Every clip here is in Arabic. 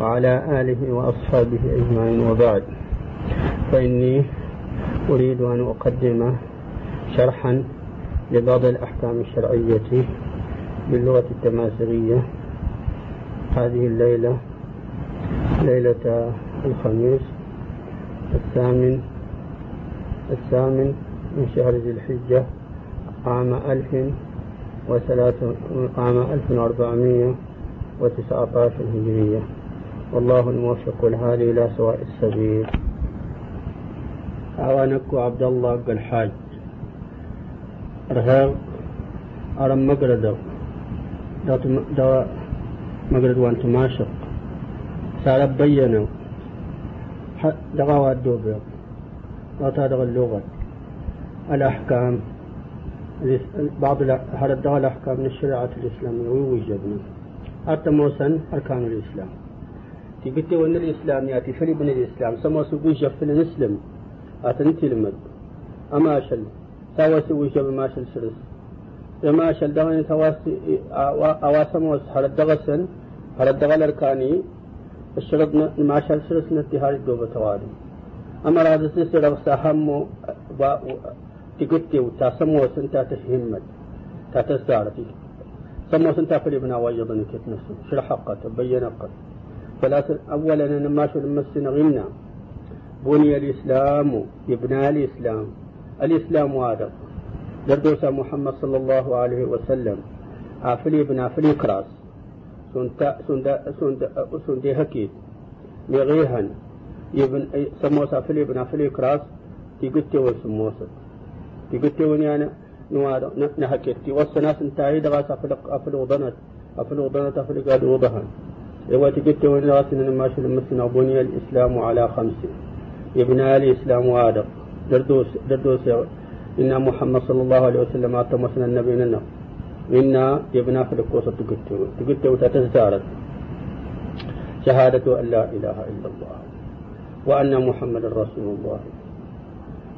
وعلى آله وأصحابه أجمعين وبعد. فإني أريد أن أقدم شرحا لبعض الأحكام الشرعية باللغة التماسغية هذه الليلة ليلة الخميس الثامن الثامن من شهر ذي الحجة عام ألف وثلاث عام ألف وأربعمائة وتسعة عشر هجرية. والله الموفق الهادي إلى سواء السبيل. أعوانك عبد الله الحاج رهاب أرم مقرد دا مقرد وانت ماشق. سار بينا دغا الدوبيق لا تدغ اللغة. الأحكام. بعض هذا الأحكام من الشريعة الإسلامية؟ ويوجدنا حتى موسن أركان الإسلام. تقلت وأن الإسلام يأتي فلي بن الإسلام. سما سوي جف نسلم أتنتي المد أما أشل سوا سوي جف ما أشل سرس. ما أشل دغني تواسي أواسم وس هذا دغسن. هذا دغل أركاني. الشرط ما أشل سرس نتهار الدوبة توالي أما هذا سيسر سهم تقلت وتاسمو سنتا تفهمت تاتسارتي سمو سنتا فلي بنا كيف نفسه شرح حقا تبين قد فلا أولا أنا ما شو غنى بني الإسلام يبنى الإسلام. الإسلام هذا. دردوس محمد صلى الله عليه وسلم. أفلي ابن أفلي كراس. سنتا سندا سندا سندي هكيد مغيهن يبن سموسا أفلي ابن أفلي كراس. تيقتي وسموسا تيقتي ونيانا نوار نحكيتي والسناس انتهي دغاس أفلي أفلي وضنت أفلي وضنت أفلي قاد يواتي قلت ونراسنا ما شل مسنا بني الإسلام على خمس. يبنى الإسلام آدم. دردوس دردوس إن محمد صلى الله عليه وسلم أتمسنا النبي لنا. إنا يبنى في القوسة تقلت تقلت وتتزارت شهادة أن لا إله إلا الله. وأن محمد رسول الله.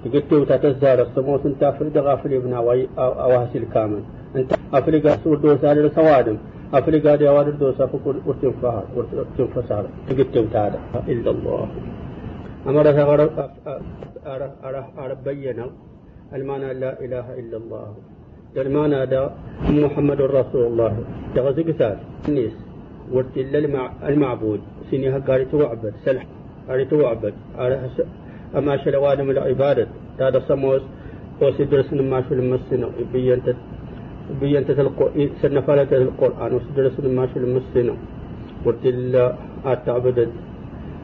تقلت وتتزارت سموس انت أفرد غافل ابن أواهس الكامل. أنت أفرق سور دوس على سوادم أوادر دوسا فكل ورتم فهر ورتم فسار. تقتم تعالى إلا الله. أمر أرى أرى أرى بينا. المعنى لا إله إلا الله. المعنى دا محمد رسول الله. تغزق سال الناس ورت المعبود. سيني هقاري توعبد. سلح هاري توعبد. أما شلوان من العبادة. هذا سموس. وسدرس ما شو المسنا بينت بينت سنفالة القرآن وسدرس ما شو المسنا ورتل أتعبد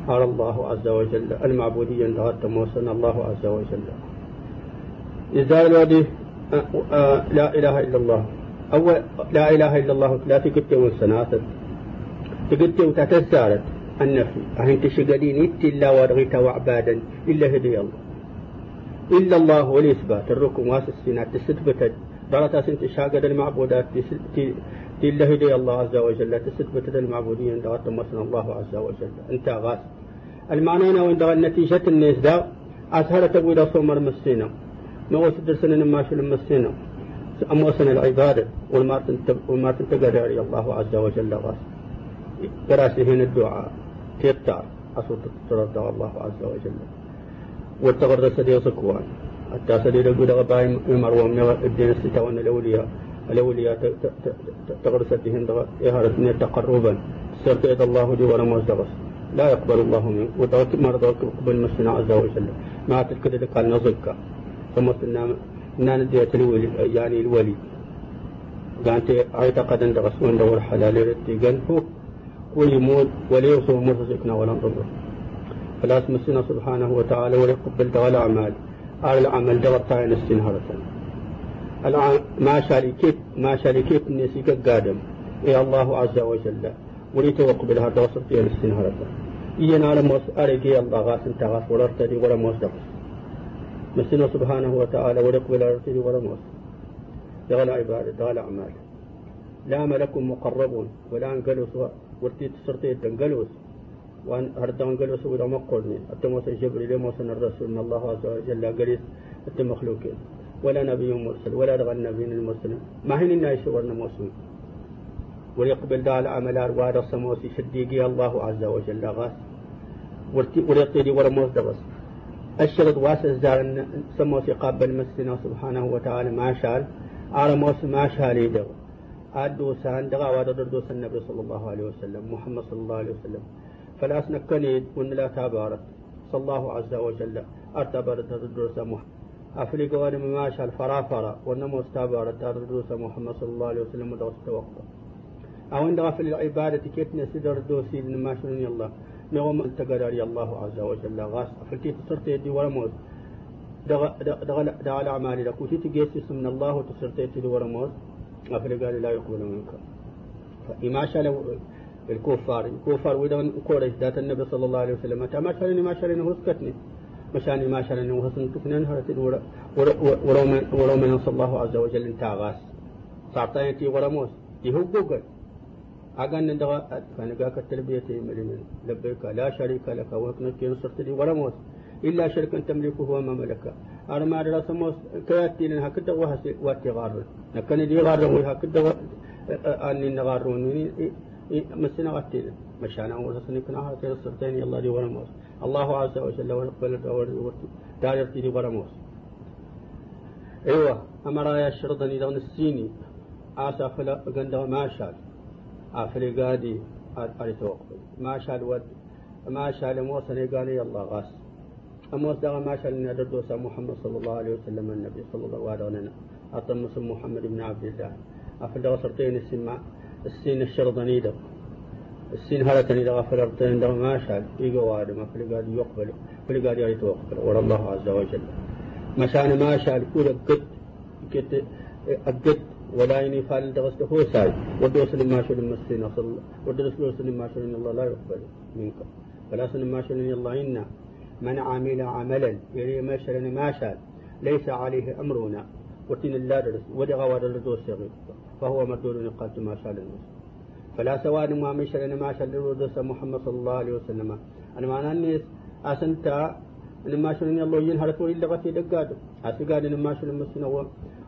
على الله عز وجل. المعبودية انتهت موسنا الله عز وجل. إذا الوادي لا إله إلا الله. أول لا إله إلا الله لا تكتب والسنات تكتب وتتزارت النفي. أهن تشقدين إلا ورغيت وعبادا إلا هدي الله. إلا الله والإثبات الركن واسسينات تستبتد. درتا سنت شاقد المعبودات إلا هدي الله عز وجل تستبتد المعبودية عند مثلا الله عز وجل انت غاس المعنى أنا وإن النتيجة الناس دا أسهل تقول صمر مسينا نوس درسنا ما شو المسينا أموسنا العبادة والما تنتقر الله عز وجل غاس براسي هنا الدعاء تيبتار أصوت الله عز وجل والتغرد سدي صكوان حتى سدي لقود غباي مروم الدين الستة وأن الأولياء الأولياء تغرد سديهن إهارة تقربا إذا الله دي ولا مزدغس لا يقبل الله منه ودوت مرضى قبل مسنا عز وجل. ما تلك قال نزكى. فمسنا نان ديت الولي يعني الولي. قانت اعتقد ان رسول دور حلال رتيقن هو ويموت وليوصف مرزقنا ولا نضر فلا تمسنا سبحانه وتعالى ويقبل دغل الأعمال. على العمل دغل تاين استنهرة ما شاركت ما شاركت نسيك قادم؟ يا الله عز وجل. وليت وقبل هذا وصلت إلى استنهرة إينا على موس أرجي الله غاس انت غاس ولا ارتدي ولا موس دغس سبحانه وتعالى ويقبل ارتدي ولا موس. دغل عبادة دغل أعمال. لا ملك مقربون ولا أنقلوا ورتي تصرتي دنقلوس هردان قلوس ودا مقرني التموس جبريل موسى الرسول من الله عز وجل قريس ويقبل دا العمل وهذا الصموسي شديقي الله عز وجل. غاس وريقتدي ورموس دغس. الشرط واسس دار سموسي قابل مسنا سبحانه وتعالى ما شال. موس ما شال يدغ. أدو سان دغا ودردوس النبي صلى الله عليه وسلم محمد صلى الله عليه وسلم. فلا سنكنيد وان لا تبارت صلى الله عز وجل. ارتبرت دردوس محمد أفريقا ورم ما شال فرافرا ونمو استبارت دردوس محمد صلى الله عليه وسلم ودغس توقف. أو عند غفل العبادة كيتنا سدر دوسي ما شنو الله نوم التقراري الله عز وجل. غاس فلتي تصرت يدي ورموز دغل دغل أعمالي لك. وتي تجيس من الله وتصرت يدي ورموز أفل قال لا يقبل منك. فإما شاء الكفار الكفار ودون قريش ذات النبي صلى الله عليه وسلم. ما شرني ما شرني هسكتني مشاني ما شرني وحسن كتنين هرت ولو من صلى الله عز وجل انت غاس صعطيتي ورموز يهو جوجل أغان ندغا فنقاك التلبية ملين لبيك. لا شريك لك. وكنك نصرت لي ولا موت إلا شركا تملكه وما ملك. أنا ما أدرى سموس كياتي لنا هكذا وهسي واتي غار نكني دي غار وهكذا أني نغاروني مسنا غتي مشانا ورسني كنا هاتي نصرتين الله دي ولا موت. الله عز وجل ونقبل دارتي دي ولا موت. أيوه. أمر يا شرطني دون السيني. آسا فلا غندوا ما شاء أفريقادي أريتوق ما شال ود. ما شال موسى قال الله غاس. أموس دغا ما شال ندردوس محمد صلى الله عليه وسلم النبي صلى الله عليه وسلم. أطم محمد بن عبد الله. أفل دغا صرتين السماء. السين الشرطني دغ السين هلتني دغا فلرتين دغا ما شال إيقو آدم أفريقادي يقبل. أفريقادي أريتوقبل ورا الله عز وجل. مشان ما شال كل قد كت أقد ولا يني فال دغست هو ساي. ودوس لما شو المسين أصل. ودرس لوس لما شو إن الله لا يقبل منك. فلا سن ما إن الله إن. من عمل عملا يعني ما شاء ما ليس عليه أمرنا. وتين الله درس ودغ ودرس دوس فهو مردود قالت ما شاء الناس فلا سواء ما من شاء ما شاء درس محمد صلى الله عليه وسلم. أنا معنى الناس أسنتا لما شو إن الله ينهر تقول إلا غتي دقاد أسقاد لما شو المسين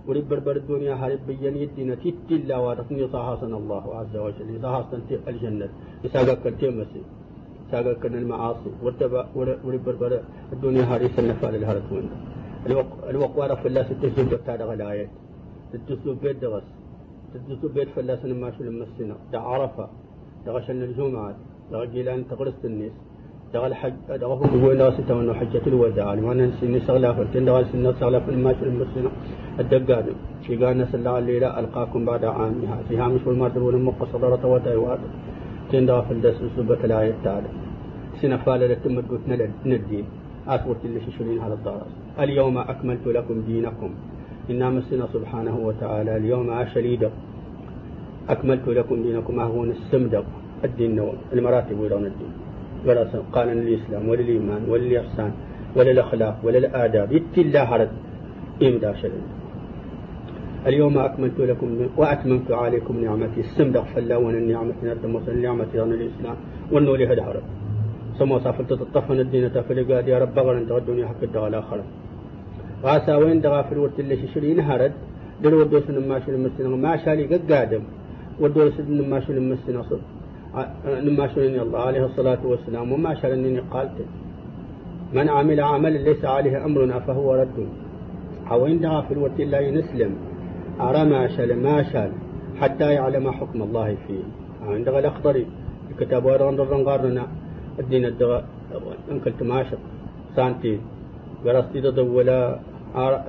ولي بربر الدنيا هارب بيان يدينا تتي الله وارقني صحاسنا الله عز وجل. صحاسنا الجنة. يساقك التيمسي ساقك المعاصي. وتبع ولي بربر الدنيا هاري سنفا للهرة وين الوقوار في الله ستسوب بتاع غلايات ستسوب بيت دغس ستسوب بيت فلاس ما شو المسنا دا عرفة دا غشن الجمعة دا جيلان تغرس الناس دا الحج دا هو ناس تمنوا حجة الوداع. لما ننسي نسغلا فرتين دا غسن نسغلا في ما شو المسنا الدقاد في نسأل الله الليلة ألقاكم بعد عامها. فيها مش والمادر ولمق صدرة وتايوات تندى في الدس سبة الآية التالي سنفال لتم قلت ندين أثبت اللي ششرين على الضرس اليوم أكملت لكم دينكم. إنا مسنا سبحانه وتعالى اليوم أشليد أكملت لكم دينكم أهون السمدق. الدين المراتب ويرون الدين. ولا قال للإسلام وللإيمان وللإحسان وللأخلاق وللآداب يتلا هرد إمدا شلين اليوم أكملت لكم وأتممت عليكم نعمتي. السمدق فلا ون النعمة ندم النعمة عن الإسلام. والنور هدهر سمو صافلت تطفن الدين تفلي قال يا رب غير انت الدنيا حق الدغال آخر غاسا وين دغا في الوقت اللي ششرين هرد دل ودوس نماشي المسنا ما شالي قادم ودوس نماشي المسنا صد نماشي الله عليه الصلاة والسلام. وما شالني قالت من عمل عملا ليس عليه أمرنا فهو رد. أو إن دغا في الوقت اللي نسلم أرى ما شال ما شال. حتى يعلم حكم الله فيه. عند الأخضري الكتاب ورغن الدين الدغا إن كنت ماشق سانتي قرصتي ضد ولا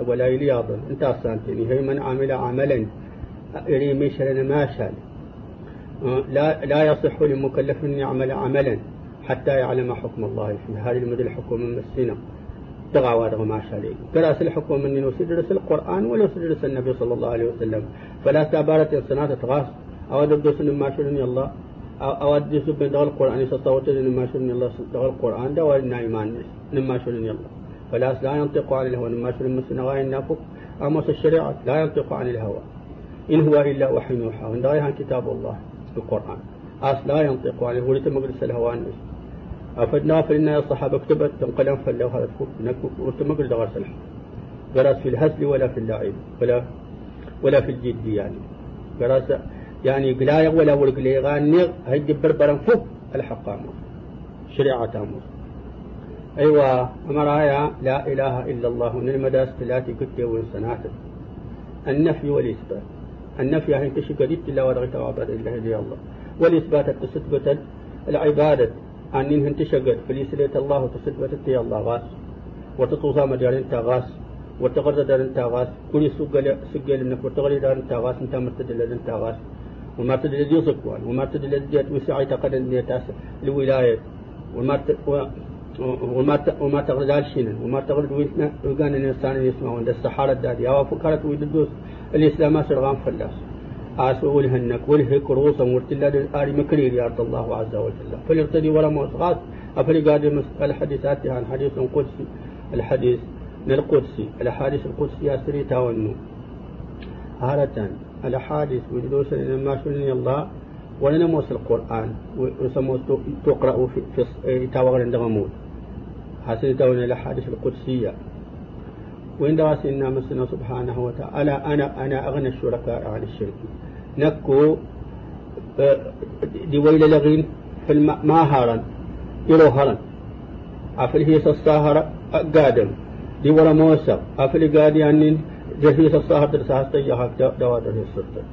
ولا يلياض انت سانتي هي من عمل عملا. يري مشرنا ما شال لا لا يصح لمكلف أن يعمل عملا حتى يعلم حكم الله فيه. هذه المدى الحكم السنة. تغى وادغ ما شالي كراس الحكم من وسدرس القرآن ولا سدرس النبي صلى الله عليه وسلم. فلا تبارت السنة تغاس. أو دبدس ما شرني الله. أو أدس بين القرآن يستطوت ما شرني الله. دغ القرآن دوا النايمان ما شرني الله. فلا لا ينطق عن الهوى ما شرني مسنا غاين نافق أمس الشريعة لا ينطق عن الهوى. إن هو إلا وحي يوحى. وإن كتاب الله القرآن. أص لا ينطق عن الهوى لتمجلس الهوى الناس أفدنا فإن الصحابة كتبت تنقلم فلو هذا وتمقل دغر سلح. قرأت في الهزل ولا في اللعب ولا ولا في الجد يعني. قرأت يعني قلاية ولا ورقلي غانيغ هيدي بربرا فوق الحقام شريعة أمور أيوة أمرايا لا إله إلا الله. من المداس ثلاثي كنت سنات النفي والإثبات. النفي هي تشقدت إلا ورغت وعباد إلا إلا الله. والإثبات تثبت العبادة. أن إنهن تشقد فليسليت الله تثبت يا الله غاس وتطوزا مجال انت غاس وتغرد دار انت غاس كل سجل سجل منك. وتغرد دار انت غاس انت مرتد انت غاس وما تدل يصكوان وما تدل يد وسعي تقد الولاية وما وما تغرد الشين وما تغرد وكان الإنسان يسمعون ده السحارة دادي أو فكرت ويدوس الإسلام سرغان فلاس. أسؤول هنك والهك روسا مرتلا آل مكرير يا الله عز وجل. فليرتدي ولا موسغات أفلي قادم الحديثات عن حديث قدسي الحديث من القدسي. الأحاديث القدسية سريتا والنو هارة الأحاديث وجدوس ما شلني الله. ولنموس القرآن. وسموس تقرأ في, في تاوغر عند حسن تون الأحاديث القدسية. وإن دراسنا مسنا سبحانه وتعالى أنا أنا أغنى الشركاء عن الشرك. نكو دي ويل لغين في الماء ما هارا يرو هارا أفل هي الساهرة قادم. دي ولا موسى أفل قادي أنين جهيس الساهرة درسها استيها دوادر السلطة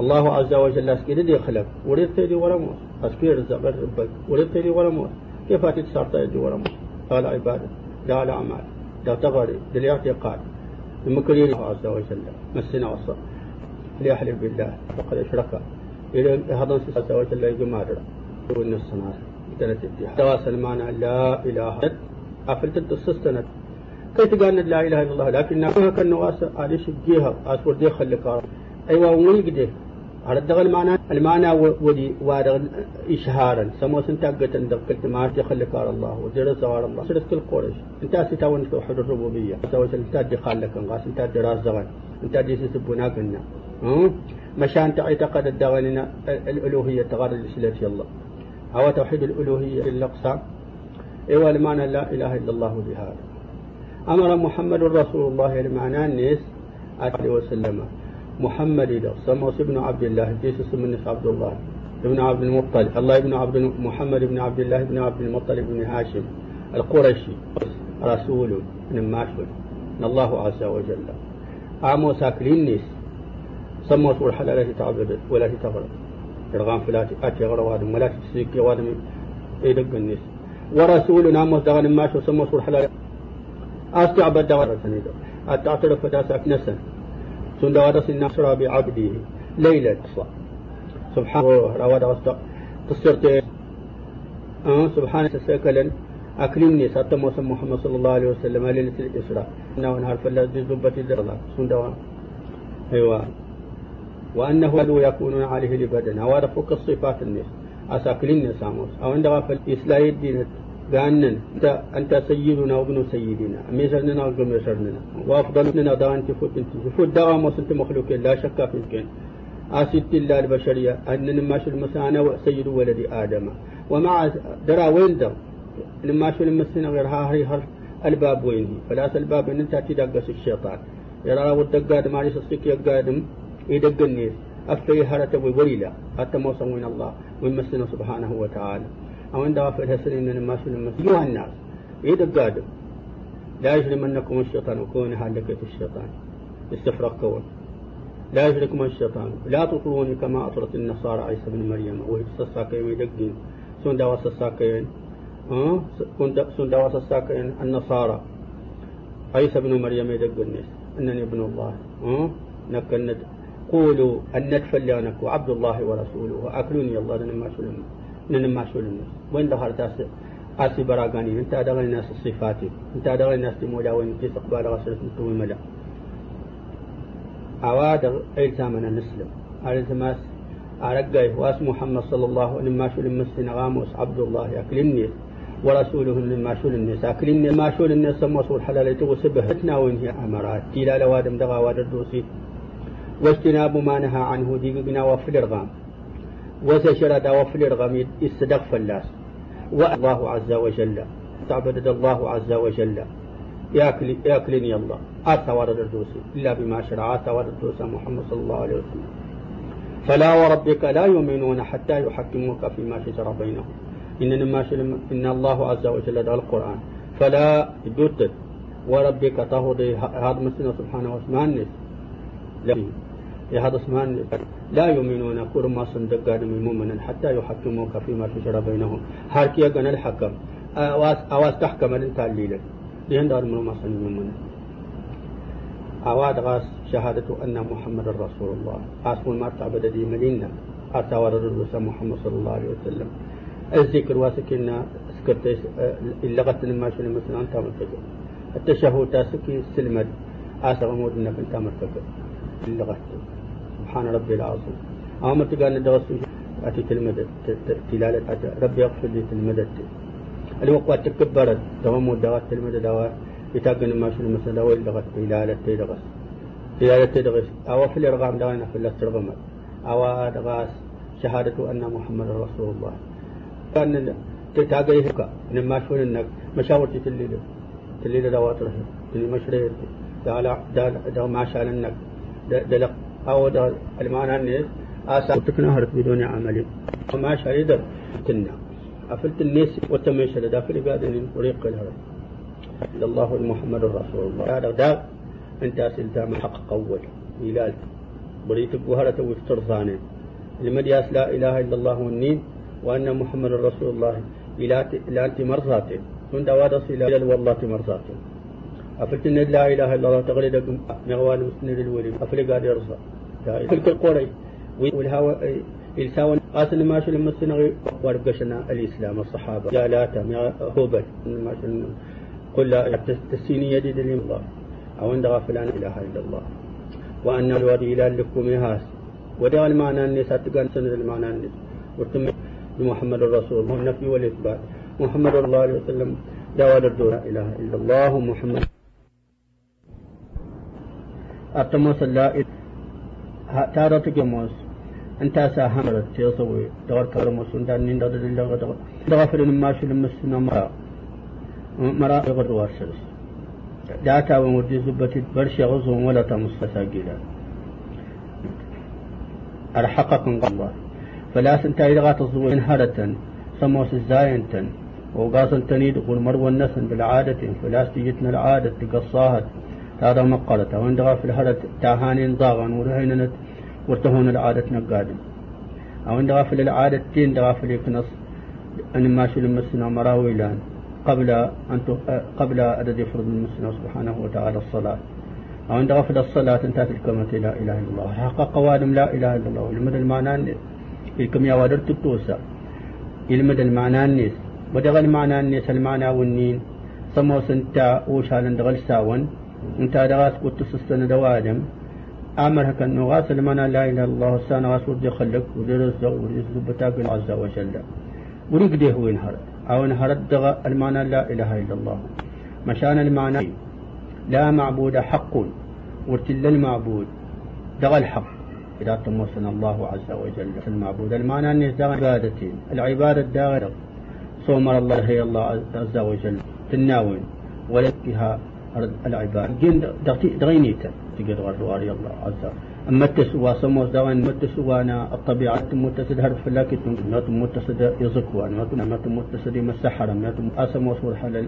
الله عز وجل اسكيد دي خلق. وريد تيدي ولا موس اسكيد الزبر ربك وريد تيدي ولا موس كيف تتصار تيدي ولا موس قال عبادة. لا الأعمال لا تغري. للاعتقاد المكرين الله عز وجل مسنا وصل ليحلف بالله. فقد أشرك. إلى هذا عز وجل يجمع وإن الصناعة ثلاث اتحاد تواصل معنا لا إله أفلت السستنت كي تقال لا إله إلا الله؟ لكن نعمها كالنواس عليش جيها أسور دي خلق أيوة على الدغل المعنى المعنى ودي وارغ إشهارا. سمو سنتاقة دقلت ما خلق الله وجرس سوار الله. سرت كل قريش انت ستاون توحد الربوبية توجه انت دي خالك انغاس. انت دي راس زغن. انت دي سبنا قلنا مشان تعتقد الدغلنا الألوهية تغار الإسلام الله أو توحيد الألوهية الأقسام إيوه المعنى لا إله إلا الله بهذا. أمر محمد رسول الله المعنى الناس عليه وسلم. محمد سموس ابن عبد الله جيسس من عبد الله ابن عبد المطلب. الله ابن عبد محمد ابن عبد الله ابن عبد المطلب بن هاشم. القرشي رسول من ماشون. من الله عز وجل. عامو ساكلين نيس. سموس والحلالة تعبد ولا تغرب إرغام فلاتي أتي غروادم ولا تسيك وادم إيدق النيس. ورسول عاموس دغن ماشو سموس والحلالة أستعبد دغرة. أتعترف فتاسك نسن سند النصر بعبده ليلة سبحان رواد أصدق تصرت أه سبحان تسكلا أكلمني سات موسم محمد صلى الله عليه وسلم ليلة الإسراء. إنه نهار فلا زبة الدرلا سندوا أيوة. وأنه لو يكونون عليه لبدن. أو فوق الصفات الناس. أساكلين ساموس. أو عندما في الإسلام الدين بأننا أنت أنت سيدنا وابن سيدنا ميسرنا وابن ميسرنا وأفضل مننا دا أنت فوت أنت فوت دا وصلت مخلوق لا شك في الكين. أسيت الله البشرية أن نماش المسانا سيد ولد آدم. ومع درا وين دا نماش المسنا غير هاي هر الباب وين فلا الباب أن أنت تدقس الشيطان. يرى ودقاد ما يسسك يقادم يدق النيس أفتي هرت ويلا حتى موسى وين الله ويمسنا سبحانه وتعالى. أو عند غفل هسن إن ما شل المسيح أيها الناس إيه القادم لا يجرمنكم الشيطان وكون هلكة الشيطان. استفرق كون. لا يجركم الشيطان. لا تطروني كما أطرت النصارى عيسى بن مريم. وهي تسساكين يدقين سون دوا سساكين. أه؟ سون دوا سساكين النصارى. عيسى بن مريم يدقين أنني ابن الله. أه؟ نكند قولوا أن ندفل عبد الله ورسوله. أكلوني الله لنا ما شلم نن ما شولن وين تاس أسي براغاني؟ انت أدغل الناس الصفاتي. انت أدغل الناس مولا وين كيس أقبال غسرة متوي ملا. أواد إلزامنا نسلم. ألزماس أرقى واس محمد صلى الله عليه وسلم ما شول مسلم غاموس عبد الله أكلمني ورسوله ما شول الناس. أكلمني ما شول الناس وصول حلال يتو سبهتنا وين هي أمرات؟ تيلا لوادم دغا وادر دوسي. واجتناب ما نهى عنه ديقنا وفل الغام وزجر وفل الغميد استدق فلاس والله عز وجل تعبد الله عز وجل. ياكل ياكلني الله. ورد الدوسي. إلا بما شرع آتا ورد الدوسي محمد صلى الله عليه وسلم. فلا وربك لا يؤمنون حتى يحكموك فيما شجر بينهم. إن ما إن الله عز وجل دعا القرآن فلا يدوت وربك تهدي هذا مسنا سبحانه وتعالى. هذا اسمان لا يؤمنون كل ما صندق من مؤمنا حتى يحكموك فيما شجر بينهم. هاركيا جن الحكم. أواس أواس تحكم الليلة لين دار من ما صندق أواد غاس شهادة أن محمد رسول الله. أسمو ما تعبد دي مدينة. أتوارد الرسول محمد صلى الله عليه وسلم. الذكر واسكنا سكرت اللغة ما شنو مثلا أنت مرتكب. التشهد تاسكي السلمد آسر مود إنك أنت مرتكب. اللغة سبحان ربي العظيم. أو مرتقال ندرس أتي تلمد تلالة ربي يغفر لي تلمد اللي وقت تكبرت. دوام ودوات تلمد دوات يتاقن ما شنو مثلا دوال لغة تلالة تدغس تلالة تدغس أو في الإرغام دوانا في الله ترغم. أو أدغاس شهادة أن محمد رسول الله. كان تتاقي هكا. نما شون إنك مشاورتي تليل تليل دوات رهي تلي مشرير. دالا دال دا ما شان إنك. دلق دا المعنى الناس آسا تكنا هرت بدون عمل. وما شريد تنا أفلت الناس وتمشى داخل قادن طريق الهرب. الله محمد رسول الله. هذا دا أنت سلتا من حق قول. إلال بريتك وهرة وسترزانين المدياس لا إله إلا الله والنين وأن محمد رسول الله. إلى أنت مرزاته من دواد إلى والله مرزاته أفلت لا إله إلا الله تغريد نغوان مسند الولي أفلق قاد يرزا تلك القري والهوى الساوى أصل ما شل مسنا ورقشنا الإسلام الصحابة. يا لاتا يا هوبل ما شل قل لا تسيني يدي الله. أو عند غافلان إله إلا الله. وأن الوادي إلى لكم هاس ودع المعنى الناس أتقان سند المعنى الناس وتم بمحمد الرسول. هو النفي والإثبات. محمد الله عليه وسلم. الدور لا إله إلا الله. محمد أتموس لا تارة تجموس أنت ساهمرت تيصوي دور كرموس أنت نين دور دللا غدغ دغفر ما شو لمسنا مرا مرا غدغ وارسلس داتا ومرجي زبتي برشا غزهم ولا تمس ساقيلا أرحقكم الله. فلا سنتا إذا تزوين هرة سموس الزاينتن. وقاصن تنيد قول مرو النسن بالعادة. فلا استجتنا العادة. تقصاهت. هذا مقالة وإن دغا في الهرة تاهانين ضاغا ورهيننت ورتهون العادة نقادم أو إن دغا في العادة تين دغا في الكنص أن ما شل المسنا مراويلان قبل أن قبل عدد يفرض المسنا سبحانه وتعالى الصلاة. أو إن دغا في الصلاة انتهت الكلمة لا إله إلا الله. حق قوادم لا إله إلا الله. لمدى المعنى إلكم يا ودرت التوسع يلمد المعنى النيس ودغ المعنى النيس المعنى والنين سمو سنتا وشال دغل ساون. انت دغاس قلت سستن دوادم. أمر هكا نغاس المعنى لا إله إلا الله سانا غاس ودي خلق ودي رزق ودي سبتاك عز وجل. وريق ديه هو انهر أو انهر دغ المعنى لا إله إلا الله. مشان المعنى لا معبود حق ورتل المعبود دغ الحق. إذا تموسنا الله عز وجل. المعبود المعنى أن عبادتين. العبادة الداغرة. صومر الله هي الله عز وجل. تناوين. ولا فيها العبادة جن دغينيتا تقدر غروا الله عز وجل. أما التسوى سموس دوان ما التسوى أنا الطبيعة متسد هرب فلاك ما متسد يزكوا ما متسد يمسحر ما أسموس والحلال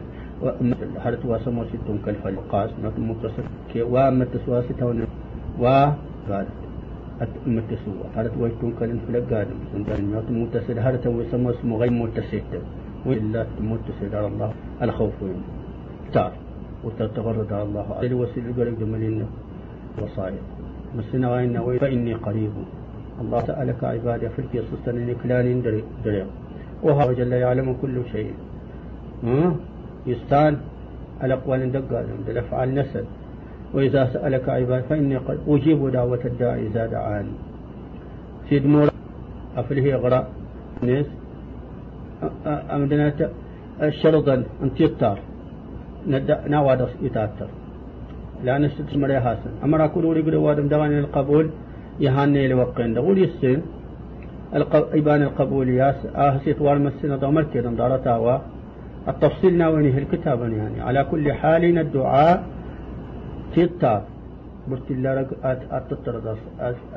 هرت واسموس تنكل فالقاس ما متسد كي وما تسوى ستون و قال متسوى هذا ويتون كلن في لقادم سندان هذا توي سمو اسمه غير متسد وإلا متسد على الله الخوف تار وتتغرد على الله على وسيل قلق جمالين وصايا. مسنا غاينا فإني قريب. الله سألك عبادي في الكي صستن نكلان دريق وهو جل يعلم كل شيء. يستان الأقوال دقالهم دلفعل نسد وإذا سألك عباد فإني قد أجيب دعوة الداعي إذا دعاني. سيد مور أفله إغراء ناس أمدنا الشرطا أنت يطار. نواد يتأثر. لا نشتت مريا حسن أمر أقول ولي وادم دغاني القبول يهاني لوقين دغول يسين إبان القبول ياس آه سيت والمسنة ضمر كده دارتها التفصيل ناوينه الكتاب يعني. على كل حال الدعاء تيتا برت الله أتطرد.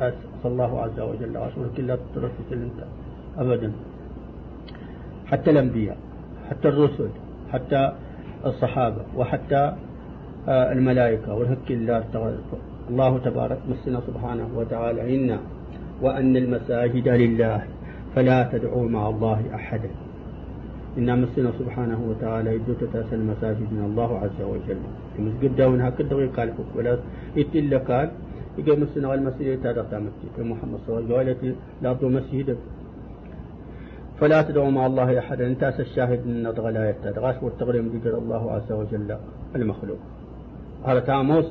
أس الله عز وجل. رسولك الله تطرد انت أبدا. حتى الأنبياء حتى الرسل حتى الصحابة وحتى آه، الملائكة والهك الله الله تبارك مسنا سبحانه وتعالى إنا وأن المساجد لله فلا تدعوا مع الله أحدا. إنا مسنا سبحانه وتعالى يدو تتاسى المساجد من الله عز وجل. يمس قد ونها قد قال ولا إلا قال يقول مسنا المسجد تادق مسجد محمد صلى الله عليه وسلم لا مسجد. فلا تدعوا مع الله أحدا. انتاس الشاهد من نضغ لا يتدغاش والتغريم ذكر الله عز وجل المخلوق. هذا تاموس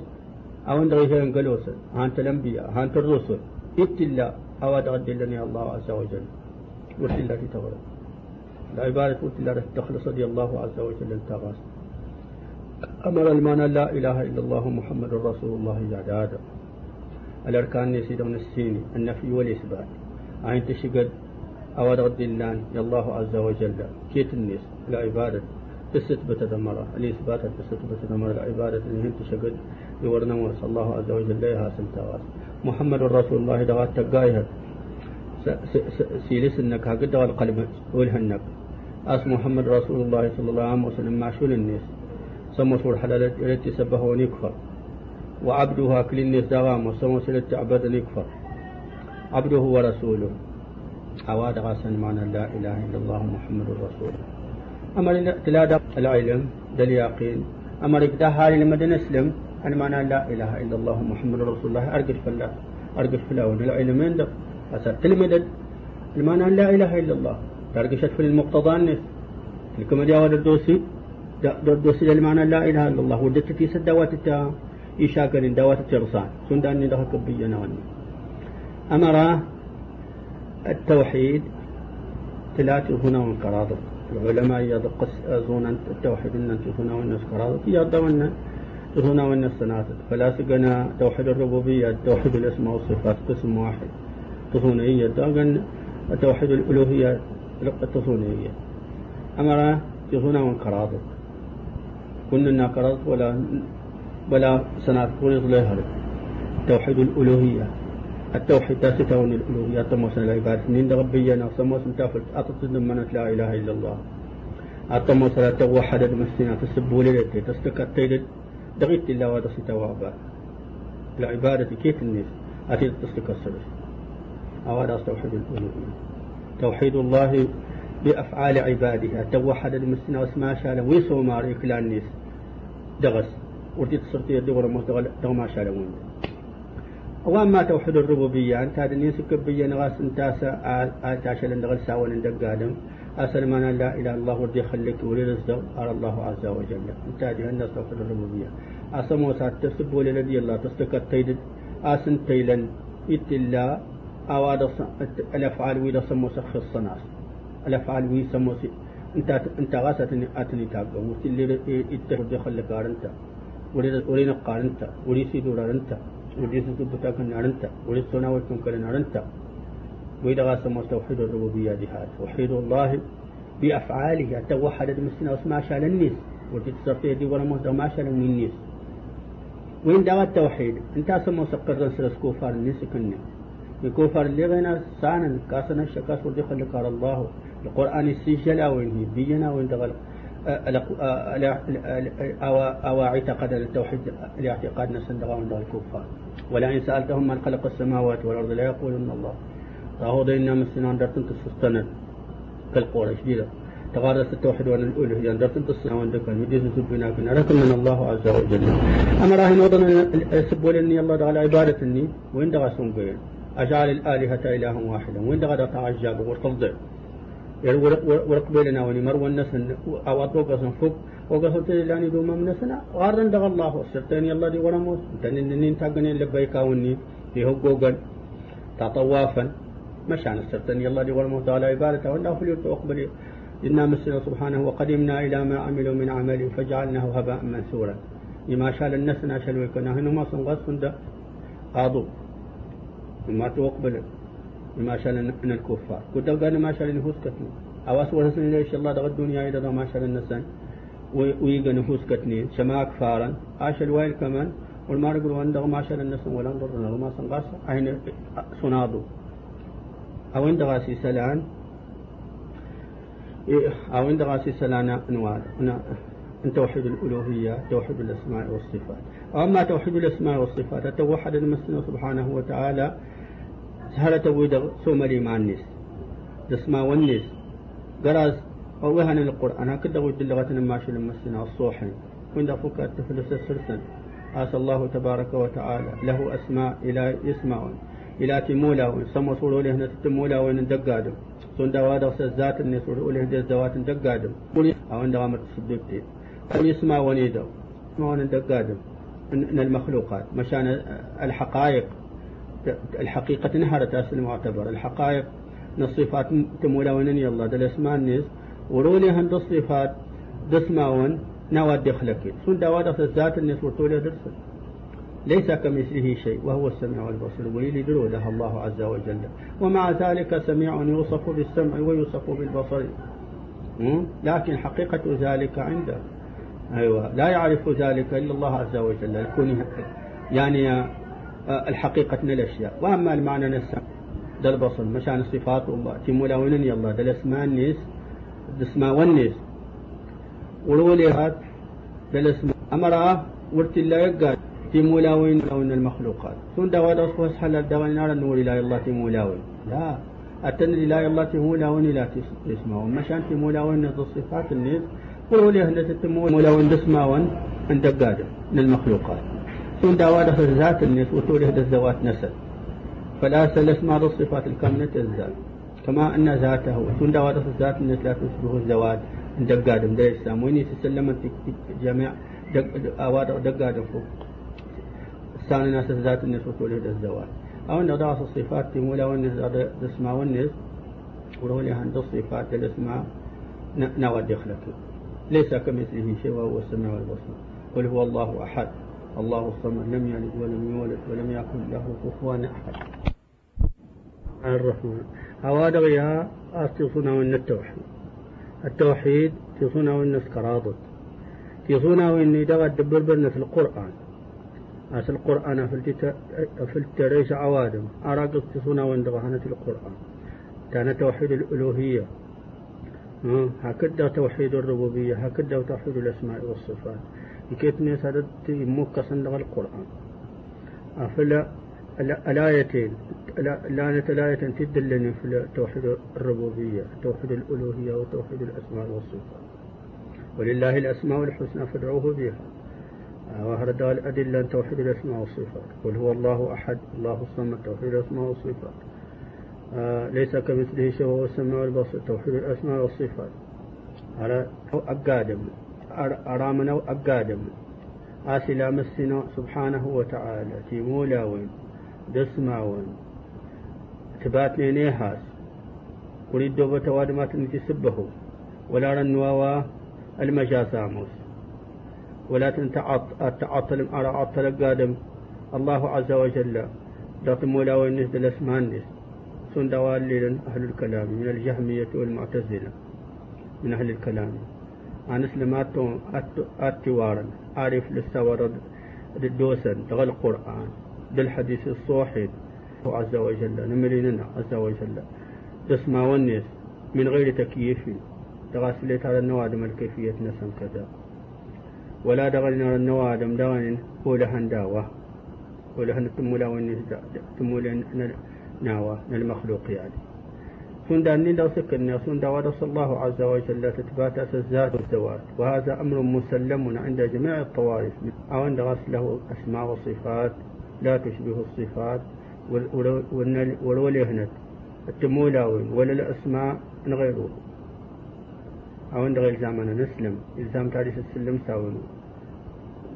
أو أن غيثين قلوسا هانت الأنبياء هانت الرسل اتلا أو أدغد لني الله عز وجل. الله تغرب العبادة قلت الله تخلص رضي الله عز وجل التغاس أمر المعنى لا إله إلا الله محمد رسول الله آدم الأركان يسيدون السيني النفي والإثبات. عين تشقد؟ أو رد الله الله عز وجل. كيت الناس العبادة تثبت دمرة الإثبات تثبت دمرة العبادة اللي هي تشقد يورنا صلى الله عز وجل لها سنتاوات محمد رسول الله دوات تقايها. سيلس انك هقد القلب والهنك أس محمد رسول الله صلى الله عليه وسلم معشول الناس. سمو سور حلال التي سبه ونكفر. وعبدها كل الناس دوام وسمو سلت عبد يكفر عبده ورسوله. أواد غاسن معنى لا إله إلا الله محمد رسول أمر تلادق العلم دل يقين. أمر إقدا هالي لما نسلم أنا معنى لا إله إلا الله محمد رسول الله. أرقف فلا أرقف فلا العلم عندك أسر تلمدد. المعنى لا إله إلا الله. ترقشت في المقتضى النس. لكم جاود الدوسي. الدوسي المعنى لا إله إلا الله. ودت في سدوات التا. إيشاكر دوات الترصان سندان ندخل كبينا أمره التوحيد ثلاثة هنا وانقراض العلماء يدقس أزون التوحيد أنت هنا والناس قراض يدون هنا والناس سناتت فلا سقنا توحيد الربوبية توحيد الاسماء والصفات قسم واحد. تصونية داغن توحيد الألوهية التصونية أمر هنا وانقراض كنا قراض ولا ولا سنات كل توحيد الألوهية. التوحيد تاسيتون الألوهية تموسن العبادة نين ربينا سموسن تافل أتصد منت لا إله إلا الله. أتموسن توحد المسنا تسبوا لك تستكتيد دغيت الله وهذا ستوابا العبادة كيف الناس أتيت تستكسر أو هذا توحيد الألوهية. توحيد الله بأفعال عباده. توحد المسنا واسماء شاله ويسو ماريك للناس دغس. ورتي تصرتي يدور ما شاله وين وأما توحيد الربوبية. أنت هذا الناس كبية نغاس انتاسا آتاشا لندغل ساوان اندق آدم أسأل ما لا إله إلا الله ودي خليك ولي على الله عز وجل. أنت هذه الناس توحيد الربوبية. أسمو سات تسب ولي الله. تستكت تيد أسن تيلن. إتلا أواد الأفعال ويدا سمو سخ الصناس. الأفعال وي سمو سي أنت أنت غاسة أتني تاقو وتلي إتهد خلك أرنتا ولي نقارنتا ولي سيدور أرنتا وديس تبتا كن أرنتا ولسنا وكن كن أرنتا وإذا غاسم توحيد الربوبية جهاد توحيد الله بأفعاله توحد المسنا واسمع شال الناس وتتصفي دي ولا مهدى ما شال من الناس وين دعوة التوحيد انت سمو سقر سرس كوفار الناس كنا كوفار اللي غينا سانا كاسنا الشكاس ودي خلق الله القرآن السجل أو إنه بينا وين دغل أو اعتقد التوحيد الاعتقاد نسندغا عند الكفار ولئن سألتهم من خلق السماوات والأرض لا يقولون الله. فهو دينا مسنا درتن تستند كالقرى شديدة تغارس التوحيد وأن الألوهية درتن تستند وأن ذكر مديس سبنا كنا لكن من الله عز وجل. أما راهن وضن سبوا لني الله تعالى عبادتني وين دغا سنقين أجعل الآلهة إلها واحدا. وين دغا تعجب؟ وتفضل ورق بيننا وني مر ونسن أو أطوق فوق وقصت لأني دوما من سنة غارن دغ الله سرتني الله دي ورموس تنين تاغني لبيك وني في هو جوجل تطوافا مشان سرتني الله دي ورموس على عبادته. ولا فليت أقبل. إنا مسنا سبحانه وقدمنا إلى ما عملوا من عمل فجعلناه هباء منثورا. لما شال الناس ناشل ويكنا هنا ما صنغاس فندا قاضوا ما تقبل ما شاء من الكفار. قد قال ما شاء نفوس كتني. أو أسوأ سنة ليش الله دغ الدنيا إذا ما شاء النسان ويجا نفوس كتني. شما كفارا عاش الويل كمان. والما يقول وندغ ما شاء الناس ولا نضرنا وما سنقاس. أين سناضو. أو عند غاسي سلان. أو عند غاسي سلان أنوار توحيد الألوهية توحيد الأسماء والصفات. أما توحيد الأسماء والصفات توحد المسلم سبحانه وتعالى سهل تويد سومري مع الناس الأسماء والناس قراز وهنا القرآن هكذا اللغة الماشي المسلم الصوحي وإن فك التفل سرسن. آسى الله تبارك وتعالى. له أسماء إلى يسمعون إلى تمولا سمو صورو له تمولا وين دقادم. سندا وادا سزات الناس له الزوات دقادم. أو عند غامت الصدقتين يسمع ونيدو. ما ندقادم من المخلوقات. مشان الحقائق. الحقيقة نهرت أصل معتبر الحقائق الصفات تمولا ونن يلا دل اسماء الناس ورولي هند الصفات دسماون نواد دخلك. سن دواد الذات الناس ورتولي درس. ليس كمثله شيء وهو السميع والبصير ويلي له الله عز وجل. ومع ذلك سميع يوصف بالسمع ويوصف بالبصر. لكن حقيقة ذلك عنده. أيوة. لا يعرف ذلك إلا الله عز وجل. يعني الحقيقة من الأشياء. وأما المعنى نفسه ده البصر مشان صفات الله تيمولا ونن يلا ده الاسماء النيس الاسماء والنيس ولولي هات ده الاسماء أمرا ورت الله يقال تيمولا وين لون المخلوقات. ثم ده ودا صفوس حل ده نار النور لا الله تيمولا وين لا أتن لا الله تيمولا وين لا تسمع مشان تيمولا وين الصفات النيس ولي هنا تتمون ولو ان دسماون ان دقادة من المخلوقات. سون داوادة في الذات الناس وتولي هذا الزوات نسل. فلا سلسما الصفات الكاملة الذات كما أن ذاته سون داوادة في الذات الناس لا تشبه الزوات إن دقادة من الإسلام وين يتسلم جميع أواد دقادة فوق الثاني ناس الذات الناس وتولي هذا الزوات أو أن ضعف الصفات تمولا والناس دسما والناس ورولي عند الصفات الاسماء نود يخلق ليس كمثله شيء وهو السميع البصير. قل هو الله أحد. الله الصمد لم يلد ولم يولد ولم يكن له كفوا أحد. الرحمن. هذا يا أصتصنا وإن التوحيد. التوحيد تصنا وإن سكراضت تصنا وإن دغا دبر برنا في القرآن. أس القرآن في التريس عوادم. أراق تصنا وإن في القرآن. كان توحيد الألوهية. هكذا توحيد الربوبية. هكذا توحيد الأسماء والصفات. كيف نسادت موكا صندق القرآن. فلا الآيتين لانة الآية تدلني في توحيد الربوبية توحيد الألوهية وتوحيد الأسماء والصفات. ولله الأسماء الحسنى فادعوه بها. وهرد الأدلة توحيد الأسماء والصفات. قل هو الله أحد الله الصمد توحيد الأسماء والصفات. ليس كمثله شيء وهو السميع البصير توحيد الأسماء والصفات. أرى أقادم. أرامنا أقادم آسلا مسنا سبحانه وتعالى. تيمولا وين دسما وين تباتني نيهاس. أريد دوبة وادمات سبه ولا رنواوا المجاساموس. ولا تنتعطل أرى عطل قادم. الله عز وجل. داتمولا وين نسد الأسمان نسد سن دوالي أهل الكلام. من الجهمية والمعتزلة. من أهل الكلام. أنا سلمات أتوارا أعرف للسورد الدوسن دغ القرآن بالحديث الصوحي عز وجل نمريننا عز وجل. تسمع والناس من غير تكييف. تغاسلت على النوادم الكيفية نسم كذا. ولا دغلنا النوادم دغن هو لهن داوة. ولهن تمولا والناس تمولا ناوى من المخلوق يعني. سندا نيدا سكن سندا ودس الله عز وجل تتبات الذات والذوات وهذا أمر مسلم عند جميع الطوائف. أو عند له أسماء وصفات لا تشبه الصفات. والولي هنت التمولاوين ولا الأسماء غيره. أو عند غير زمن نسلم إلزام تاريخ السلم ساوين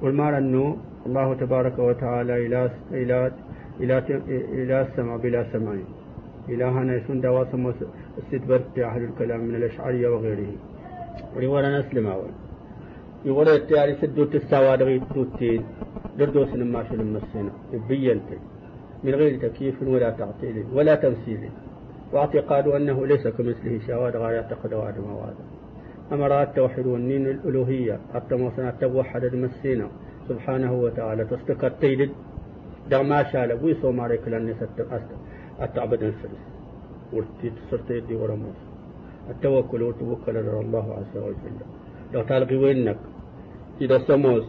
والمعنى أنه الله تبارك وتعالى إلى إلى إلى إلى السمع بلا سمع إلهنا يسون دوا سمو استدبرت أهل الكلام من الأشعرية وغيره. وريورا نسلم أول. يقول التياري سدو تستوى دوتين دردو سنما شلم مسينا بينت. من غير تكييف ولا تعطيل ولا تمثيل. واعتقاد أنه ليس كمثله شواذ غاية يعتقد وعدم وعدا أمر التوحيد والنين الألوهية. حتى موصنا التوحد المسينا سبحانه وتعالى تستكت تيلد. دغ ما شال وي سو ماري كلاني ست التعبد السلس ورتي تصرت يدي ورموس التوكل وتوكل على الله عز وجل. لو تلقي وينك؟ إذا سموس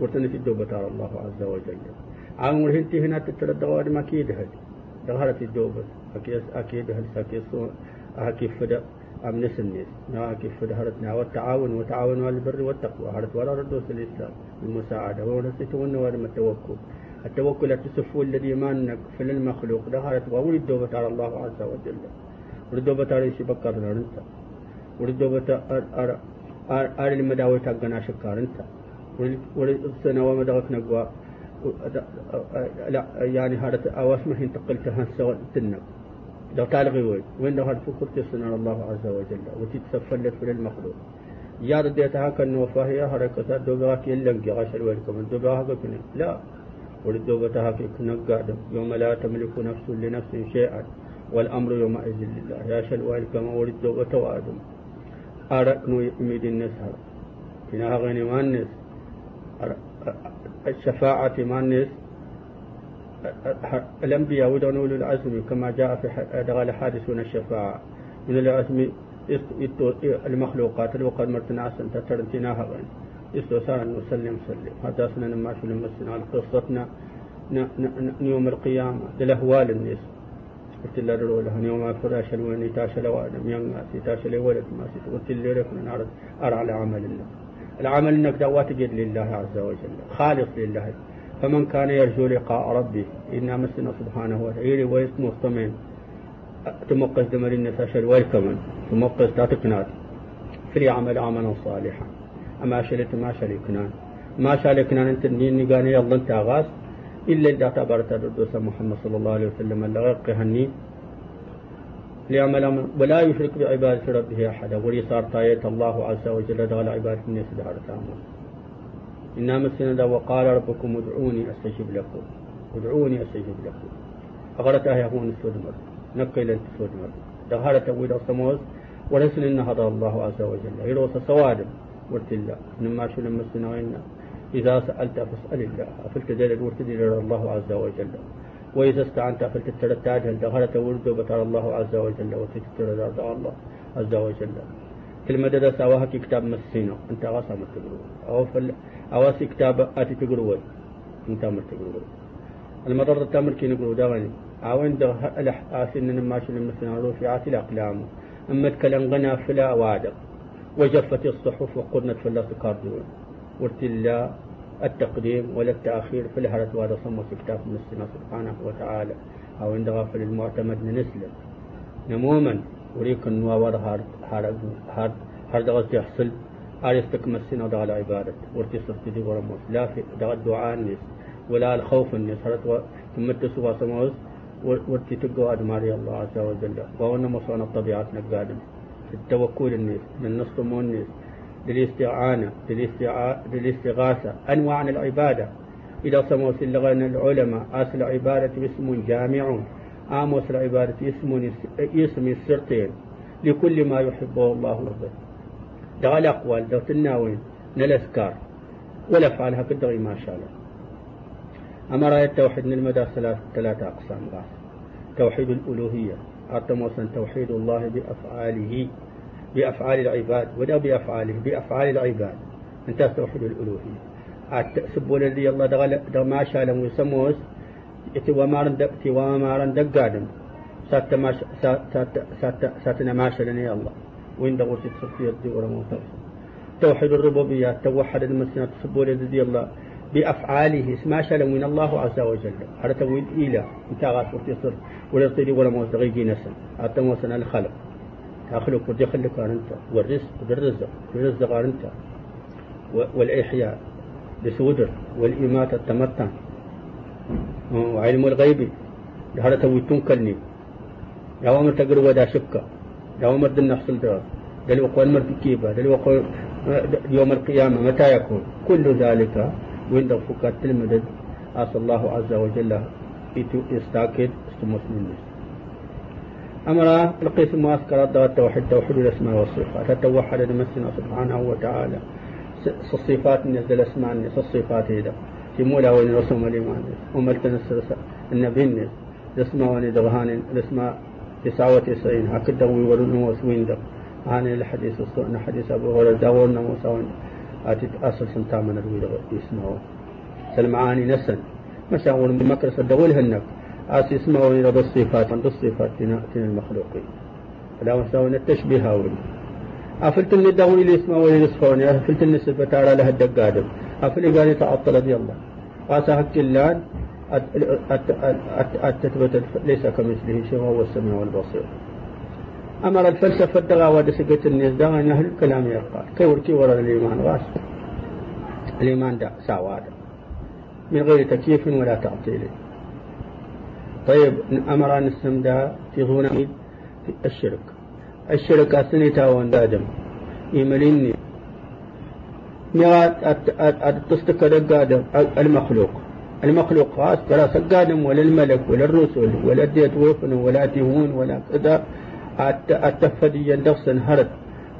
ورتني في الدوبة على الله عز وجل. عامر هنتي هنا تتردد ما كيد هدي دغهرت الدوبة أكيد أكيد هل ساكيس أكيد فدا. أمنس الناس نا كيف هرتنا والتعاون وتعاونوا على البر والتقوى. هرت ولا ردوس الإسلام. المساعدة. ورسيت ونوار التوكل. التوكل التسفو الذي مانك في المخلوق دهرت وولد الدوبة على الله عز وجل. ولد الدوبة على شي بكر انت ولد الدوبة أر المداوي تاقنا شكار انت ولد السنة وما دغك نقوى. لا يعني هذا أواس ما تقلتها سوى تنك لو تالغي وين؟ وين لو هاد فكرت سنة الله عز وجل؟ وتتسفلت في المخلوق. يا رديتها كان وفاهية حركة دوباك يلنقي غاشر ويلكم دوباك كنا. لا. ولدوبتها في قادم يوم لا تملك نفس لنفس شيئا والأمر يومئذ لله. يا شل ويلكم ولدوبة وآدم أركنو يميد النسهر. إنها غني ما النس الشفاعة ما النس الأنبياء ودون أولو العزم كما جاء في دغال حادثون الشفاعة. من العزم المخلوقات الوقت مرتنا عسن تترنتنا هغن استوسان نسلم سلم هذا سنة ما شو لمسنا على قصتنا يوم القيامة. للأهوال الناس. قلت الله رولها يوم فراش الوين تاش الوادم ينغاسي تاش الولد ما سيت قلت اللي ركنا نعرض أرى على عمل الله. العمل إنك دوات جد لله عز وجل خالص لله. فمن كان يرجو لقاء ربه إنا مسنا سبحانه وتعالى ويسمو الطمين تمقس دمر الناس أشل ويكمن تمقس تاتكنات فليعمل عملا صالحا. أما شلت ما شلكنان ما شلكنان أنت نيني قاني يلا أنت أغاس. إلا إذا اعتبرت الردوس محمد صلى الله عليه وسلم اللي غير ليعمل ولا يشرك بعبادة ربه أحدا. ولي صار تاية الله عز وجل دغل عبادة الناس دار تامل إنا مسنا وقال ربكم ادعوني أستجب لكم. ادعوني أستجب لكم. أغرتها يهون السودمر نقل أنت السودمر دهارة ويدا صموز ورسل إن هذا الله عز وجل. يروس سوادم ورت الله إنما شو لما وإنا إذا سألت فاسأل الله. أفلت دليل ورت الله عز وجل. وإذا استعنت أفلت ترتاج دهارة ورد بتر الله عز وجل وتتر الله عز وجل. كلمة دا سواها كتاب مسينو أنت غاصة متقروا أو فل أواسي كتاب أتي تقروا أنت متقروا المضرة التامر كي نقروا داغني أوين دا آسن نماشي المسينو رفعات الأقلام أما تكلم غنا فلا وادق وجفت الصحف وقرنت في الله تقاردون ورت الله التقديم ولا التأخير في الهرة وهذا صمت كتاب مسنا سبحانه وتعالى. أو عند غافل المعتمد نسلم نموما وريك النوار هارد هارد هارد هارد غزي يحصل. أريستك مسنا دغ العبادة ورتي صرت دي ورموس لا في دغ الدعاء الناس. ولا الخوف الناس. هرت ثم تسوى سموس ورتي تقوى أدماري الله عز وجل. وأنا مصانا الطبيعات نقادم التوكل الناس من نص الناس للاستعانة للاستغاثة أنواع العبادة. إذا سموس اللغة العلماء أصل العبادة اسم جامع آموس العبادة اسم اسم السرطين. لكل ما يحبه الله ورضاه دغ الأقوال دغ الناوين نالأذكار والأفعال هكذا ما شاء الله. أما رأي التوحيد من المدى ثلاثة أقسام. توحيد الألوهية أتموسا توحيد الله بأفعاله بأفعال العباد ولا بأفعاله بأفعال العباد. أنت توحيد الألوهية. سبوا الذي الله دغ ما شاء له يسموس iti wamaran da ti wamaran da gadin satta ma satta satta satta ma shalani Allah وين دغوت تصفية ورمو توحيد الربوبية توحد المسنة تصبوا لدي الله بأفعاله ما شاء من الله عز وجل. هذا تويل إلى انت غاس وتصر ولا تصيري ولا موز دغيجي نسن حتى موسنا الخلق أخلق ودي خلق أنت والرزق والرزق والرزق أنت. والإحياء بسودر والإماتة التمتع. وعلم الغيب. هذا توي تنكلني. يا عمر تقر ودا شكا يا عمر دن نحصل ده دل وقوى المر كيبا. دل وقوى يوم القيامة متى يكون؟ كل ذلك وين فكات المدد أسأل الله عز وجل يستاكد استمسلم أمر القسم وأسكر التوحيد توحيد الأسماء والصفات تتوحد لمسنا سبحانه وتعالى الصفات نزل الاسماء الصفات هذا في مولا وين رسوم الإيمان وملتنس النبي الاسماء وين دغهان الاسماء تسعة وتسعين هكذا ويورون وسوين دغ عن الحديث الصوء حديث أبو هريرة داورنا موسى أتت أصل سنتا من يسمعوا سلمعاني نسن مسا أول من مكر صدقوا هنك أس يسمعوا إلى الصفات عند الصفات تنا المخلوقين لا مساوي التشبيه هاول أفلت النداء إلى يسمعوا إلى يصفون أفلت النسبة تعالى لها الدقادم أفل قال يتعطل رضي الله قاسا حق الله التثبت ليس كمثله شيء وهو السميع والبصير أمر الفلسفة الدغا سكت الناس دغا أهل الكلام يقال كي وركي ورا الإيمان غاس. الإيمان دا ساواد من غير تكييف ولا تعطيل. طيب أمر أن السمدا في في الشرك. الشرك أسنتا وندادم يمليني ميغات تستكر المخلوق. المخلوق خاص ولا سقادم ولا الملك ولا الرسل ولا ديت ولا تهون ولا كذا. التفدي يندغسن هرد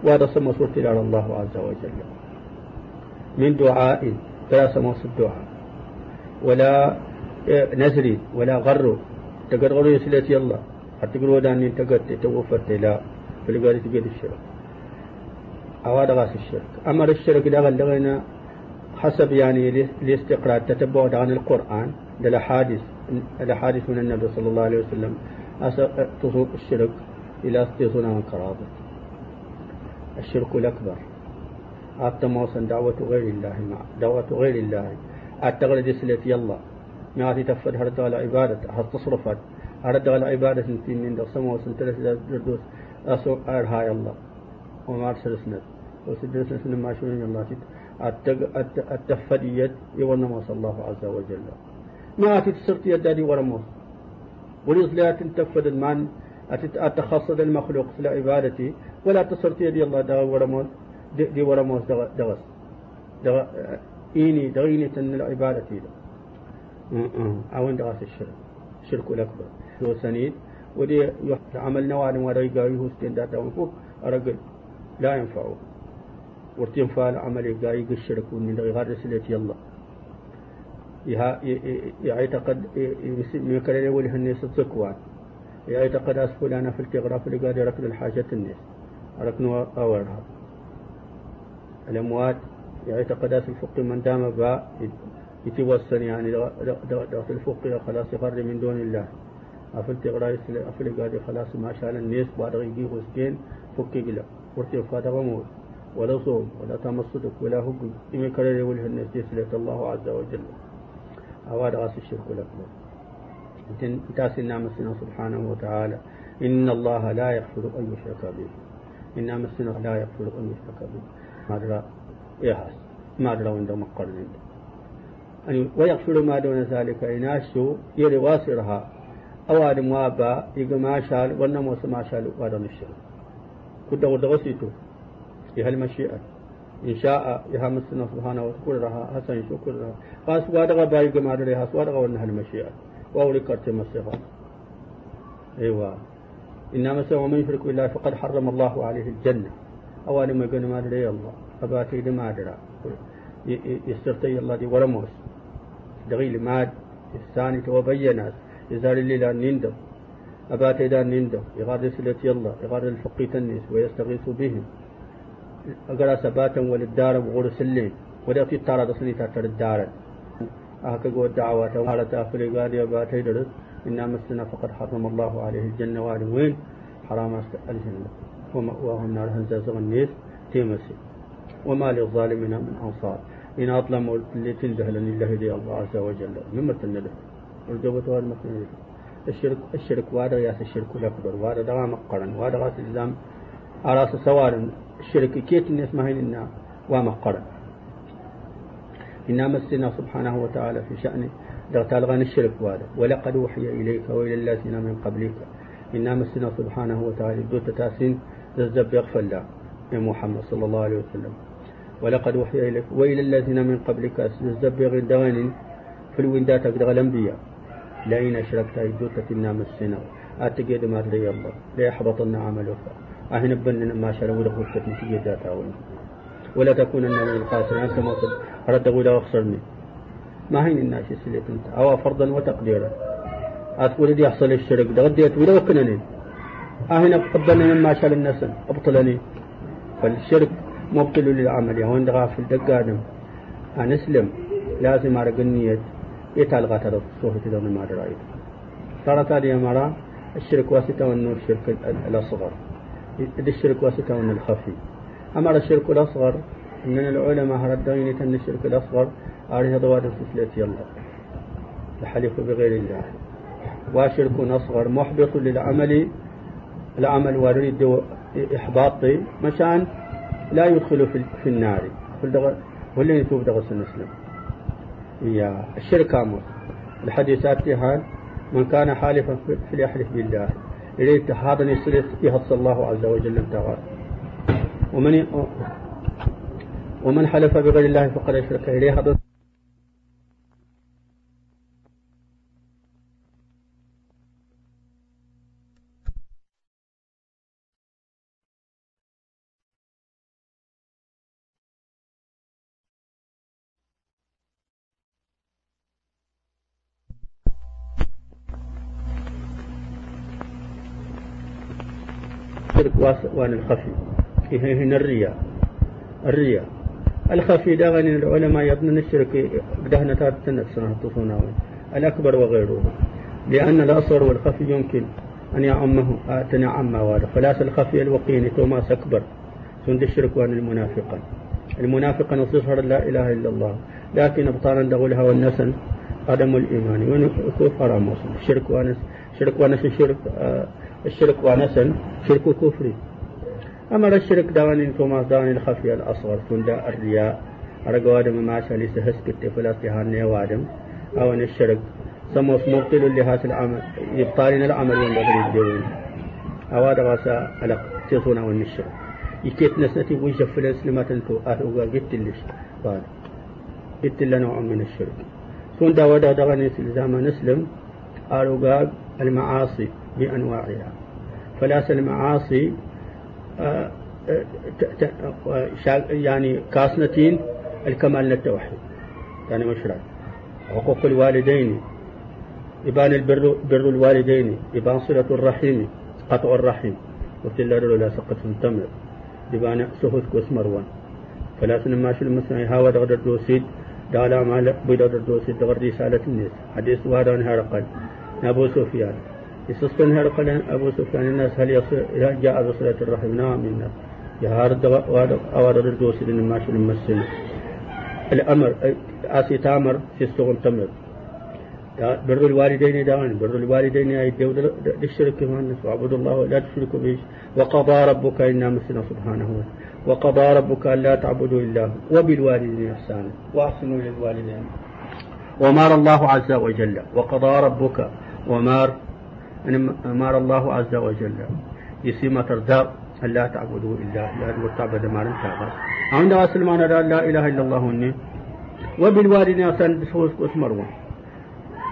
وهذا سمى صورت إلى الله عز وجل. من دعاء فلا سمى الدعاء. ولا نزري ولا غرو تقرغرو يسلتي الله. حتى تقولوا داني تقرت توفت لا. فلقالي تقيد الشرك. أواد غاس الشرك. أمر الشرك دغل لغينا حسب يعني الاستقراء تتبع عن القرآن. للأحاديث الأحاديث من النبي صلى الله عليه وسلم. تصوب الشرك. إلى استيصنا من قرابة الشرك الأكبر. موسى دعوة غير الله مع دعوة غير الله. أتغلد سلة يلا. ما تفد هرد على عبادة. تصرفت. هرد على عبادة في من دقسم وسنتلس دردوس أسوق أرها الله وما أرسل سند وسجل سند ما شو من الله التفد يد يوانا موسى الله عز وجل. ما تتصرت يدادي ورموس وليصلات تفد من أتخصص المخلوق في عبادتي ولا تصرت يدي الله دغ ورموس دي ورموس دغس. دغ إيني دغيني تن العبادة دي أون دغس الشرك. الشرك الأكبر. هو سنيد؟ ودي عمل نوال وريقا يهوستين داتا ونفوك أرقل لا ينفعه ورتين فال عمل يقايق الشرك من غير رسلة الله يعتقد يمكن يقول هنيس الزكوان يعتقد أسفل أنا في التغراف قال ركن الحاجة الناس ركن أورها الأموات يعتقد أسفل الفق من دام با يتوسن يعني داخل الفق خلاص يخرج من دون الله. أفل تغرا أفل قال خلاص ما شاء الناس بعد يجي حسين فك قلا ورتي فاتغ موت ولا صوم ولا تمصدق ولا هق إما كرر يقول الناس يسلت الله عز وجل. أواد غاس الشرك الأكبر تاسي نامسنا سبحانه وتعالى. إن الله لا يغفر أن يشرك به. إن نامسنا لا يغفر أن يشرك به. ما درى يهاس ما درى عند مقرن. يعني ويغفر ما دون ذلك. إناسو يري واسرها. أواد موابا. يقى ما شال. ونموس ما شال. وادن الشرك كده ودغسيتو يهل المشيئة إن شاء يهمسنا سبحانه. وتعالى حسن شكرها خاص وادغا باي جماعة لها وادغا ونها المشيئة وأولي كرتم الصفات أيوة. إنما سوى من يشرك بالله فقد حرم الله عليه الجنة. أولا ما يقول ما دري الله. أباتي لما درى يسترتي الله دي ورموس دغيل ماد الثاني توبينات يزال اللي لا نندم. أباتي دا نندم. يغاد سلتي الله. يغاد الفقي تنس ويستغيث بهم. أقرأ سباتا وللدار وغرس الليل. ولا تتارى تصلي تاتر الدار أهك قوة دعوات وعلى تأخر قال يا باتي درس إنا مسنا فقد حرم الله عليه الجنة وعلى وين؟ حرام الجنة. ومأواه النار هنزا زغنيس تيمسي وما للظالمين من أنصار. إن أطلم اللي تنده لن الله دي الله عز وجل. مما تنده والجوبة والمسلمين الشرك الشرك وهذا ياس الشرك الأكبر وهذا دوام قرن وهذا غاس الإسلام أراس سوار. الشرك كيت الناس ما هين ومقرن إنا مسنا سبحانه وتعالى في شأن غن الشرك وهذا ولقد أوحي إليك وإلى الذين من قبلك. إنا مسنا سبحانه وتعالى. دوت تاسين ززب يغفل لا يا محمد صلى الله عليه وسلم. ولقد أوحي إليك وإلى الذين من قبلك. ززب يغدوان في الوندات أقدر الأنبياء. لئن أشركت دوتة إنا مسنا. أتجد ما الله. لا يحبطن عملك. أهن بن ما شروا له التنسية ذات ولا تكونن من الخاسرين. أنت ما رد أقول أخسرني. ما هين الناس يسلك أنت أو فرضا وتقديرا. أتقول دي يحصل الشرك. ده غديت ولا وكنني. أهنا قدرني مما شال الناس. أبطلني. فالشرك مبطل للعمل. يا وين غافل؟ دقادم أنا أسلم لازم أرى النية يتالغى ترى صوفة تدون ما رأيت ترى تالي مرة الشرك واسطة وأنه الشرك الأصغر. الشرك واسطة وأنه الخفي. أما الشرك الأصغر. من العلماء ردين أن الشرك الأصغر. أريه ضواد سلسلة الله الحلف بغير الله. وشرك أصغر. محبط للعمل. العمل ويريد إحباطي مشان لا يدخل في النار. واللي يتوب دغس المسلم. يا الشرك أمر. الحديثات هان من كان حالفا فليحلف بالله. إليه هذا يصير يهص الله عز وجل تعالى ومن ومن حلف بغير الله فقد أشرك إليه. هذا الشرك وأن الخفي. هنا الرياء. الرياء. الخفي ده غني العلماء يظنون الشرك بدهنا تاتنا سنة الأكبر وغيره لأن الأصغر والخفي يمكن أن يعمه تنعم واده فلاس الخفي الوقين توماس أكبر. سند الشرك وان المنافقا المنافقا نصيصر لا إله إلا الله. لكن أبطالا دغلها والنسن عدم الإيمان. وكفر موصل الشرك وانس شرك وانس الشرك آه الشرك ونسن شرك كفري. أما الشرك دواني توما دواني الخفي الأصغر تندا الرياء أرجو آدم ما شالي سهسك التفلا تهاني وادم أو أن الشرك. سموس مبطل لهذا العمل. يبطالين العمل وندخل الدين أو هذا غاسا على تيصونا الشرك. يكيت نسنتي ويجا فلس لما تنتو. أهوغا قلت لش قال. قلت لنا نوع من الشرك. تندا ودا دغني سلزاما نسلم أروغا المعاصي بأنواعها. فلاس المعاصي يعني كاسنتين الكمال للتوحيد يعني مشروع حقوق الوالدين يبان البر بر الوالدين يبان صلة الرحيم قطع الرحيم. الله لا سقط تمر يبان سهوث كوس مروان. فلا ما شو المسنى هاو دغدر دوسيد. دالا مال بيدغدر دوسيد. دغر رسالة الناس حديث وهذا هرقل أبو سفيان. يسسكن هرقل أبو سفيان الناس هل جاء بصلة الرحم؟ نعم الناس يا هارد أوارد الدوس لن ما شل مسل الأمر آسي تامر في السوق تمر بر الوالدين دعاني بر الوالدين أي دو الشرك كمان. واعبدوا الله لا تشركوا به. وقضى ربك إنا مسنا سبحانه. وقضى ربك ألا تعبدوا إلا وبالوالدين إحسانا. وأحسنوا للوالدين. ومار الله عز وجل. وقضى ربك. ومار أمر الله عز وجل يسيما ترداء أن لا تعبدوا إلا لا تعبد ما لم تعبد. عند أصل ما لا إله إلا الله هني. وبالوالدين أسان بسوس اسمروا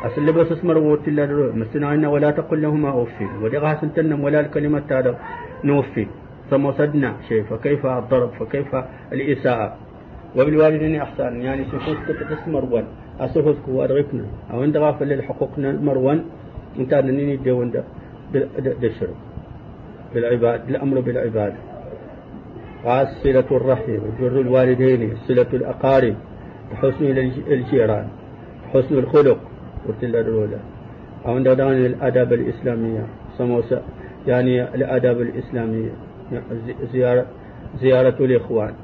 أصل لبس اسمروا تلا مسنا ولا تقل لهما أوفي. ودغا سنتنم ولا الكلمة تادا نوفي. ثم صدنا. شيء فكيف الضرب؟ فكيف الإساءة؟ وبالوالدين إحسان يعني سفوس تسمرون أسفوس وأدغكنا أو عند غافل للحقوقنا مروان بالعباد الأمر بالعباد. قاس صلة الرحم بر الوالدين صلة الأقارب حسن الجيران حسن الخلق. قلت له الأولى أو دان الآداب الإسلامية. سموسة يعني الآداب الإسلامية. زيارة زيارة الإخوان.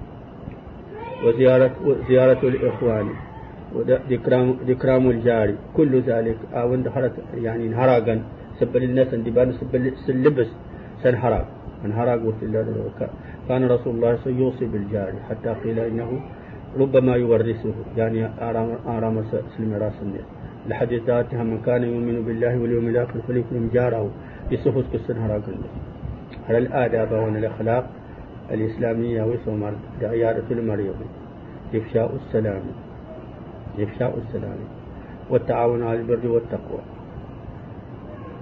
وزيارة زيارة الإخوان. ذكرام الجاري. كل ذلك أو هرت يعني هراقا سبل الناس دبان سبل سلبس سن هراق من هراق كان رسول الله يوصي بالجاري حتى قيل إنه ربما يورثه. يعني آرام آرام سلم راس الناس. الحديث ذاتها من كان يؤمن بالله واليوم الآخر فليكرم جاره. يصفت كسن هراق على الآداب والأخلاق الإسلامية وثمر عيادة المريض. إفشاء السلام. إفشاء السلام. والتعاون على البر والتقوى.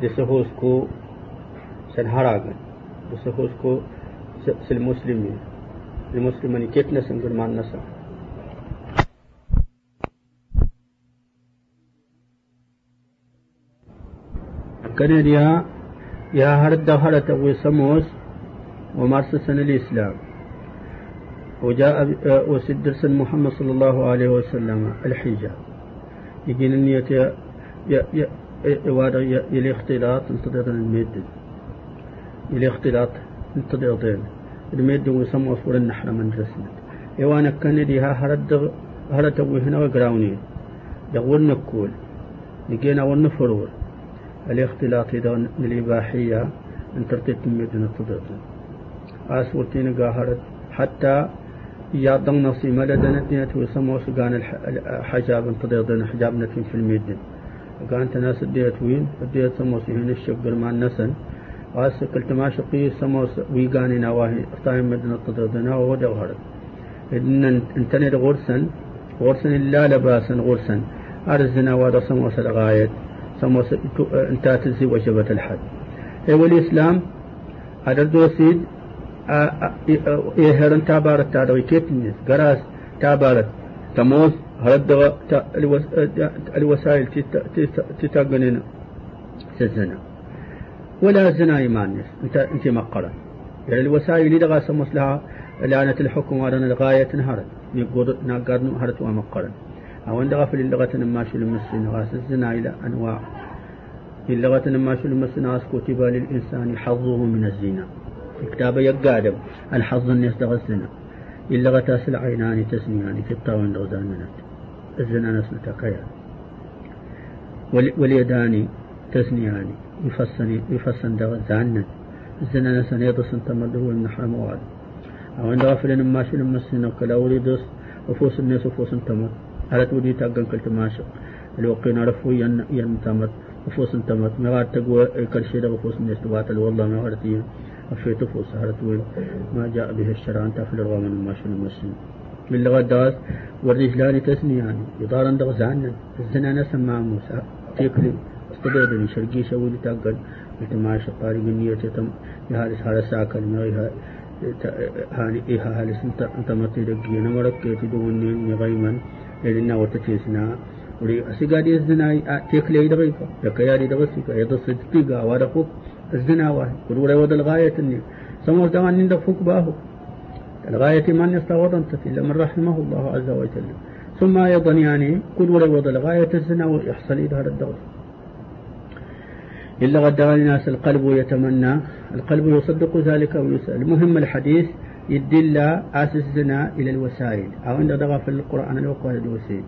دسهوسكو سنهراغن. دسهوسكو سلمسلمين. المسلمين نسن مع النسا كان يا هرد هرت وسموس ومارسسن الإسلام. وجاء وسدرس محمد صلى الله عليه وسلم الحجاب يجين النية يلي اختلاط انتظر الميد. يلي اختلاط انتظر الميد وسموا فور النحر من رسمت إيوانا كان ها هرد هرد هنا وقراوني. يقول نكول نجينا ونفرور الاختلاط إذا الإباحية أن ترتيب ميد نتضر أسورتين قاهرت. حتى يعطن نصي مددنا دينة ويسموا سقان الحجاب انتظر حجاب نتين في الميدن وكان تناس الديت وين؟ الديت سموا سيهن الشقر مع النسن واس قلت ما شقي سموا ويقاني نواهي. اختاين مدن التضردنا وودا وهرد إن انتني غرسن. غرسن لا لباسا غرسن. أرزنا ودا سموا سلغايت سموا انتات الزي وجبة الحد. اي والإسلام؟ هذا الدوسيد إيهرن تابارت تادوي كيتنس غراس تابارت تموز هردغ الوسائل تتقنين الزنا ولا زنا يمانس انت انت مقرا يعني الوسائل اللي سمس لها لعنة الحكم ورنا الغاية نهرت. يقول ناقرن هرت ومقرا أو ان دغا في اللغة نماشي المسلم غاس الزنا إلى أنواع. اللغة نماشي المسلم كتب للإنسان حظه من الزنا. كتاب يقادم الحظ الناس دغا الزنا اللغة تاسل عينان تسميان في الطاون دوزان منات الزنا نسل تقيا واليدان تسنيان يفصن دغ زانا الزنا نسن يدس تمده النحر مواد أو عند غفل ما شل مسنا كلا وليدس وفوس الناس وفوس تمت على تودي تاقن كلت ماشق الوقين عرفوا ين ين تمت. وفوس تمت. ما تقوى دغ وفوس الناس تباتل. والله ما غرتين وفي تفوس هرت ما جاء به الشرع أنت في الرغم من ما شل مسنا من لغة داس والرجلان تسنيان يدار عند غزانا الزنا نسمع موسى. تيكلي استبعدني. شرقي شوي تاقل. ما شقاري من نية تم يهالس هذا ساكل. ما يها. هاني إيها هالس أنت متي دقي نمرك كيتي دوني نغيما لأننا وتتيسنا وري أسيقادي الزنا تيكلي يدغيفا. يكياري دغسيك يدص تيقا ورقوك الزنا كل وضع الغاية النية سمو دغان نندق فوق باهو الغاية من يستوضا إلا من رحمه الله عز وجل. ثم أيضا يعني كل وضع الغاية الزنا ويحصل هذا الدور. إلا غدر الناس القلب يتمنى. القلب يصدق ذلك ويسأل. المهم الحديث يدل أس الزنا إلى الوسائل. أو عند ضغى في القرآن الوقوع الوسيل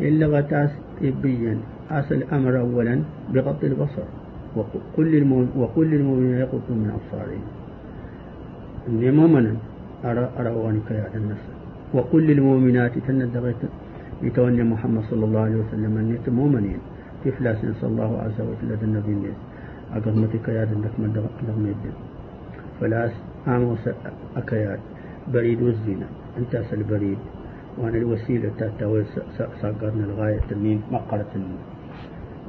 إلا غتاس طبيا أس الأمر أولا بغض البصر. وكل وكل المؤمنين يغضوا من أبصارهم. إني مؤمنا أرى أرى وانك يا الناس. وكل المؤمنات تندغت يتوني محمد صلى الله عليه وسلم أن مؤمنين. كيف لا صلى الله عز وجل النبي الناس أقدمتك يا دنك من دغم يدن فلا آموس أكياد. بريد والزنا. أنت أسل بريد. وأنا الوسيلة تاتوي ساقرنا الغاية تنين مقرة النين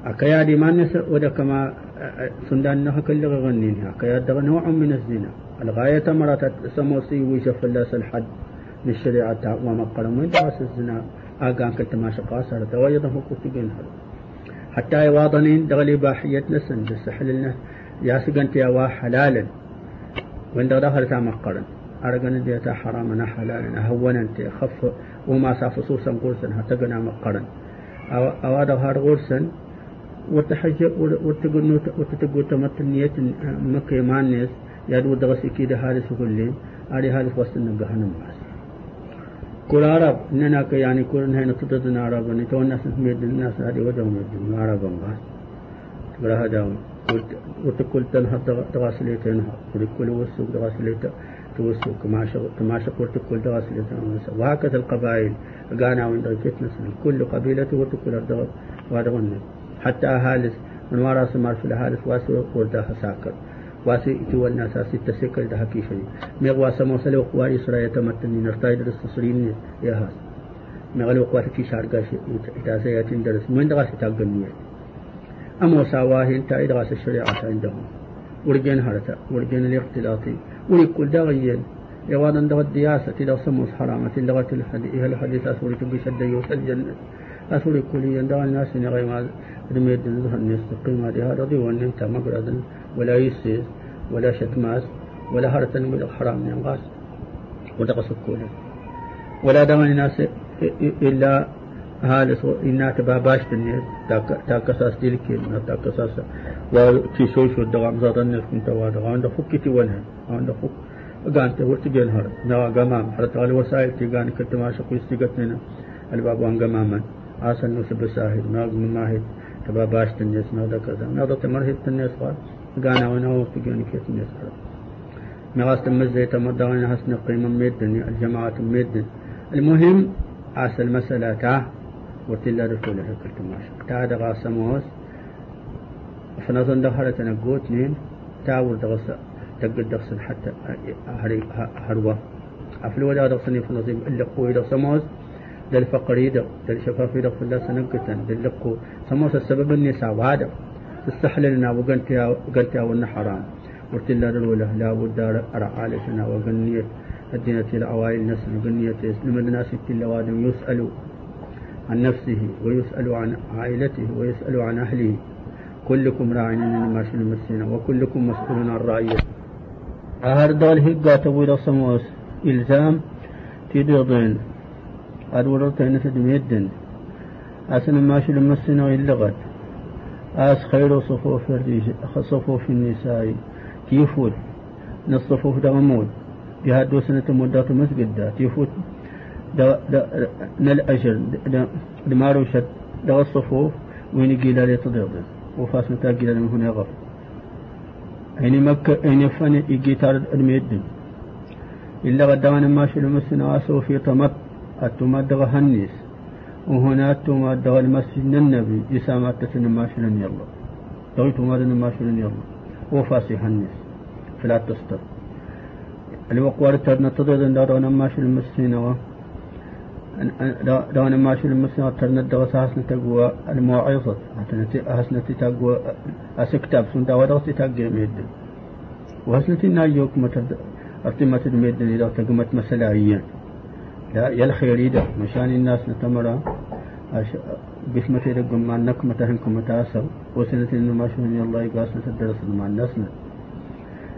أكياد ما نس ودا كما نها كل غنين أكياد نوع من الزنا. الغاية مرات سموسي ويشف الله الحد من الشريعة ومقرة من دعس الزنا؟ أقام كالتماشى قاصرة توجد فوق تقين هذا. حتى يواضنين دغلي باحية نسن. بسحل لنا يا سجنت يا وا حلالا وين دغل تام قرن. أرجن ديتا حرام حلالا أهونا أنت خف. وما صار خصوصا قرصا هتجنا مقرن أو أو هذا هذا وتقول وتتقول تمتنية مكة مع الناس يدو دغسي كده هذا سكول لين. هذه هذا وسط النجاح نماس كل عرب إننا يعني كل هنا تتدنا عرب ونتوى الناس ميد الناس هذه وجههم يدون عرب بس تقول هذا وتقول تنها تغاسلي تنها. وتقول وسوق تغاسلي توسوق ما شغ ما شغ وتقول تغاسلي وهكذا القبائل. قانا وين كل قبيلة وتقول وادغن حتى أهالس من وراء سمار في الأهالس واسو وردها ساكر. واسي تو الناس اسي تسكر ده حكيشي ميغوا سمو سلو قوار إسرائيل تمتني نرتاي درس تصرين يا هاس. ميغلو قوار في شارقا اتاسي ياتين درس. من دغاس تاقنية أما ساواه انتا إدغاس الشريعة عندهم ورجين هرتا ورجين الاختلاطي ولكل دغيين يوانا دغ الدياسة لو سموس حرامة لغة الحديث الحديث أسوري تبي شد يوسجل أسوري كليا دغ الناس نغي ما رميد ظهر نستقيم هذه دي ونمت مقرد ولا يسيس ولا شتماس ولا هرة من الحرام ينغاس ودغ سكولا ولا دغ الناس إلا هالس إنا تباباش تنير تاكساس ديلكي تاكساس وتيشوش ودغام زادن كنت وادغا عند فكتي ونها عند فك قانت ورتجل هر نوا قمام. حرت على وسائل تيغان كنت ما شقو استيقتنا الباب وان قماما آسن نسب ساهد ناغ مماهد تباباش تنيس نودا كذا نودا تمرهد تنيس قال قانا ونهو تجاني كيف تنيس قال مغاس تمزي تمدغن حسن قيمة ميدن الجماعة ميدن المهم عاس المسألة تاه وتلا رسوله كلت ماشي تا دغا سموس فنظن دخلت تنقوت نين تاور دغس تقد دغسن حتى هروا أفلو ولا دغسني فنظيم إلا قوي دغ سموس دل فقري دغ دل شفافي دغ فلا سنقتن دل لقو. سموس السبب النساء وهذا. تستحللنا وقنتها وقنتها وإن حرام ورتلا الأولى لا بد رعالتنا وقنية الدينة العوائل نسل وقنية اسلم الناس كل وادم يسألوا عن نفسه ويسأل عن عائلته ويسأل عن أهله. كلكم راع إنما شل مسينا وكلكم مسؤول عن رعيته أهر دول هقا تبويل صموس إلزام تدرضين أدورتين تدميدن أسن ما شل مسينا اللغة أس خير صفوف صفوف النساء. تيفوت نصفوف دغمود بهادو سنة مدات مسجد تيفوت دا دا نل أجر دمارو شد دا الصفوف وين قيل لي تضيض. وفاس متى قيل من هنا غف. أين مكة أين فن يجيتار الميدن إلا غدوان ما شلو مسنا واسو في طمط التمد هنيس وهنا التمد المسجد النبي إسامة تسن ما شلن يلا دويت مادن ما شلن يلا وفاسي هنيس فلا تستر الوقوار ترنا تضيض دارون ما شلو مسنا دون ما شو المسنا ترنا الدرس هاسنا تقوى المواعظة هاسنا تقوى أسكتاب سنتا ودرس تقوى ميد وهاسنا تنايوك متد أرتمت الميد إذا تقمت مسلاعيا الخير إذا مشان الناس نتمرى. بسمة رقم ما نكمة هنكم متاسر وسنة ما شو من الله يقاسنا تدرس مع الناس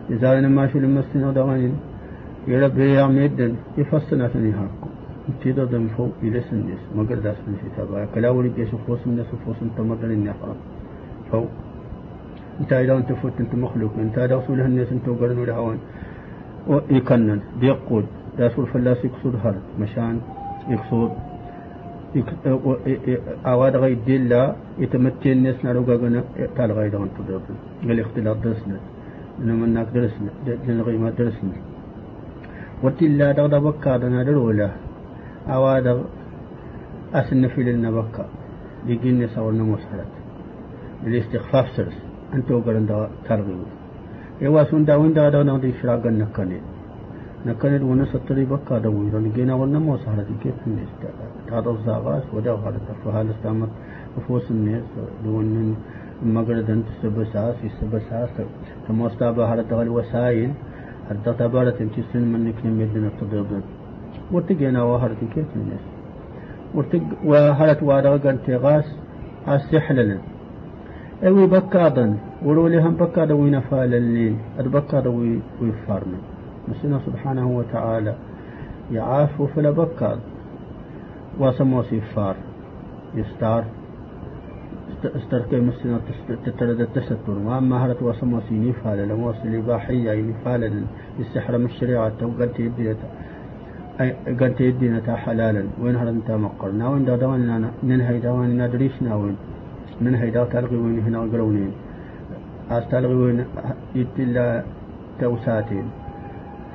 إذا أنا ما شو المسنا دوانين يربي يا ميدن يفصلنا تنهاكم تيدا دم فوق سنس ما قد داس من تابع. كلا ولي جيش فوس من ناس فوس انت مدن النفاق فوق. إنت إذا أنت فوت أنت مخلوق. إنت إذا رسول الناس أنت وقرن لهوان ويكنن بيقود. رسول فلاس يقصد هرد مشان يقصد. أواد غي ديلا يتمتين الناس نارو قاقنا تال غي دون تضرب الاختلاط درسنا إنما الناك درسنا لنغي ما درسنا وتلا دغدا بكا دنا درولا أوادر أسن في لنا بكا يجيني صورنا مسحلت الاستخفاف سرس. أنت وقرن دا ترغيب يوا سون دا وين دا دا نادي شراغ نكني نكني وأنا ستري بكا دا وين رن جينا وأنا مسحلت كيف نستا هذا الزاغاس ودا غلط فهال استعمل فوس الناس. دون مقردن تسبساس يسبساس كما استابا هذا الوسائل حتى تبارت تمشي من نكلم يدنا تضرب ورتقينا وهرتي كيف الناس. ورتق وهرت وارا قنت غاس السحلل أوي بكادا ولولي هم بكادا وين فال الليل. اد بكادا ويفارنا. مسنا سبحانه وتعالى. يعافو فلا بكاد وسمو سيفار يستار. استركي مسنا تترد التستر. وأما هرت وسمو سيني فال. لموصل الاباحيه يعني فال. السحر من الشريعة. توقلت يديتها قلت يدينا تا حلالا. وين هرنتا مقرنا وين دا دواننا من هيدا وين ندريشنا وين. من هيدا تلغي وين هنا وقرونين أس تلغي وين يتلا توساتين.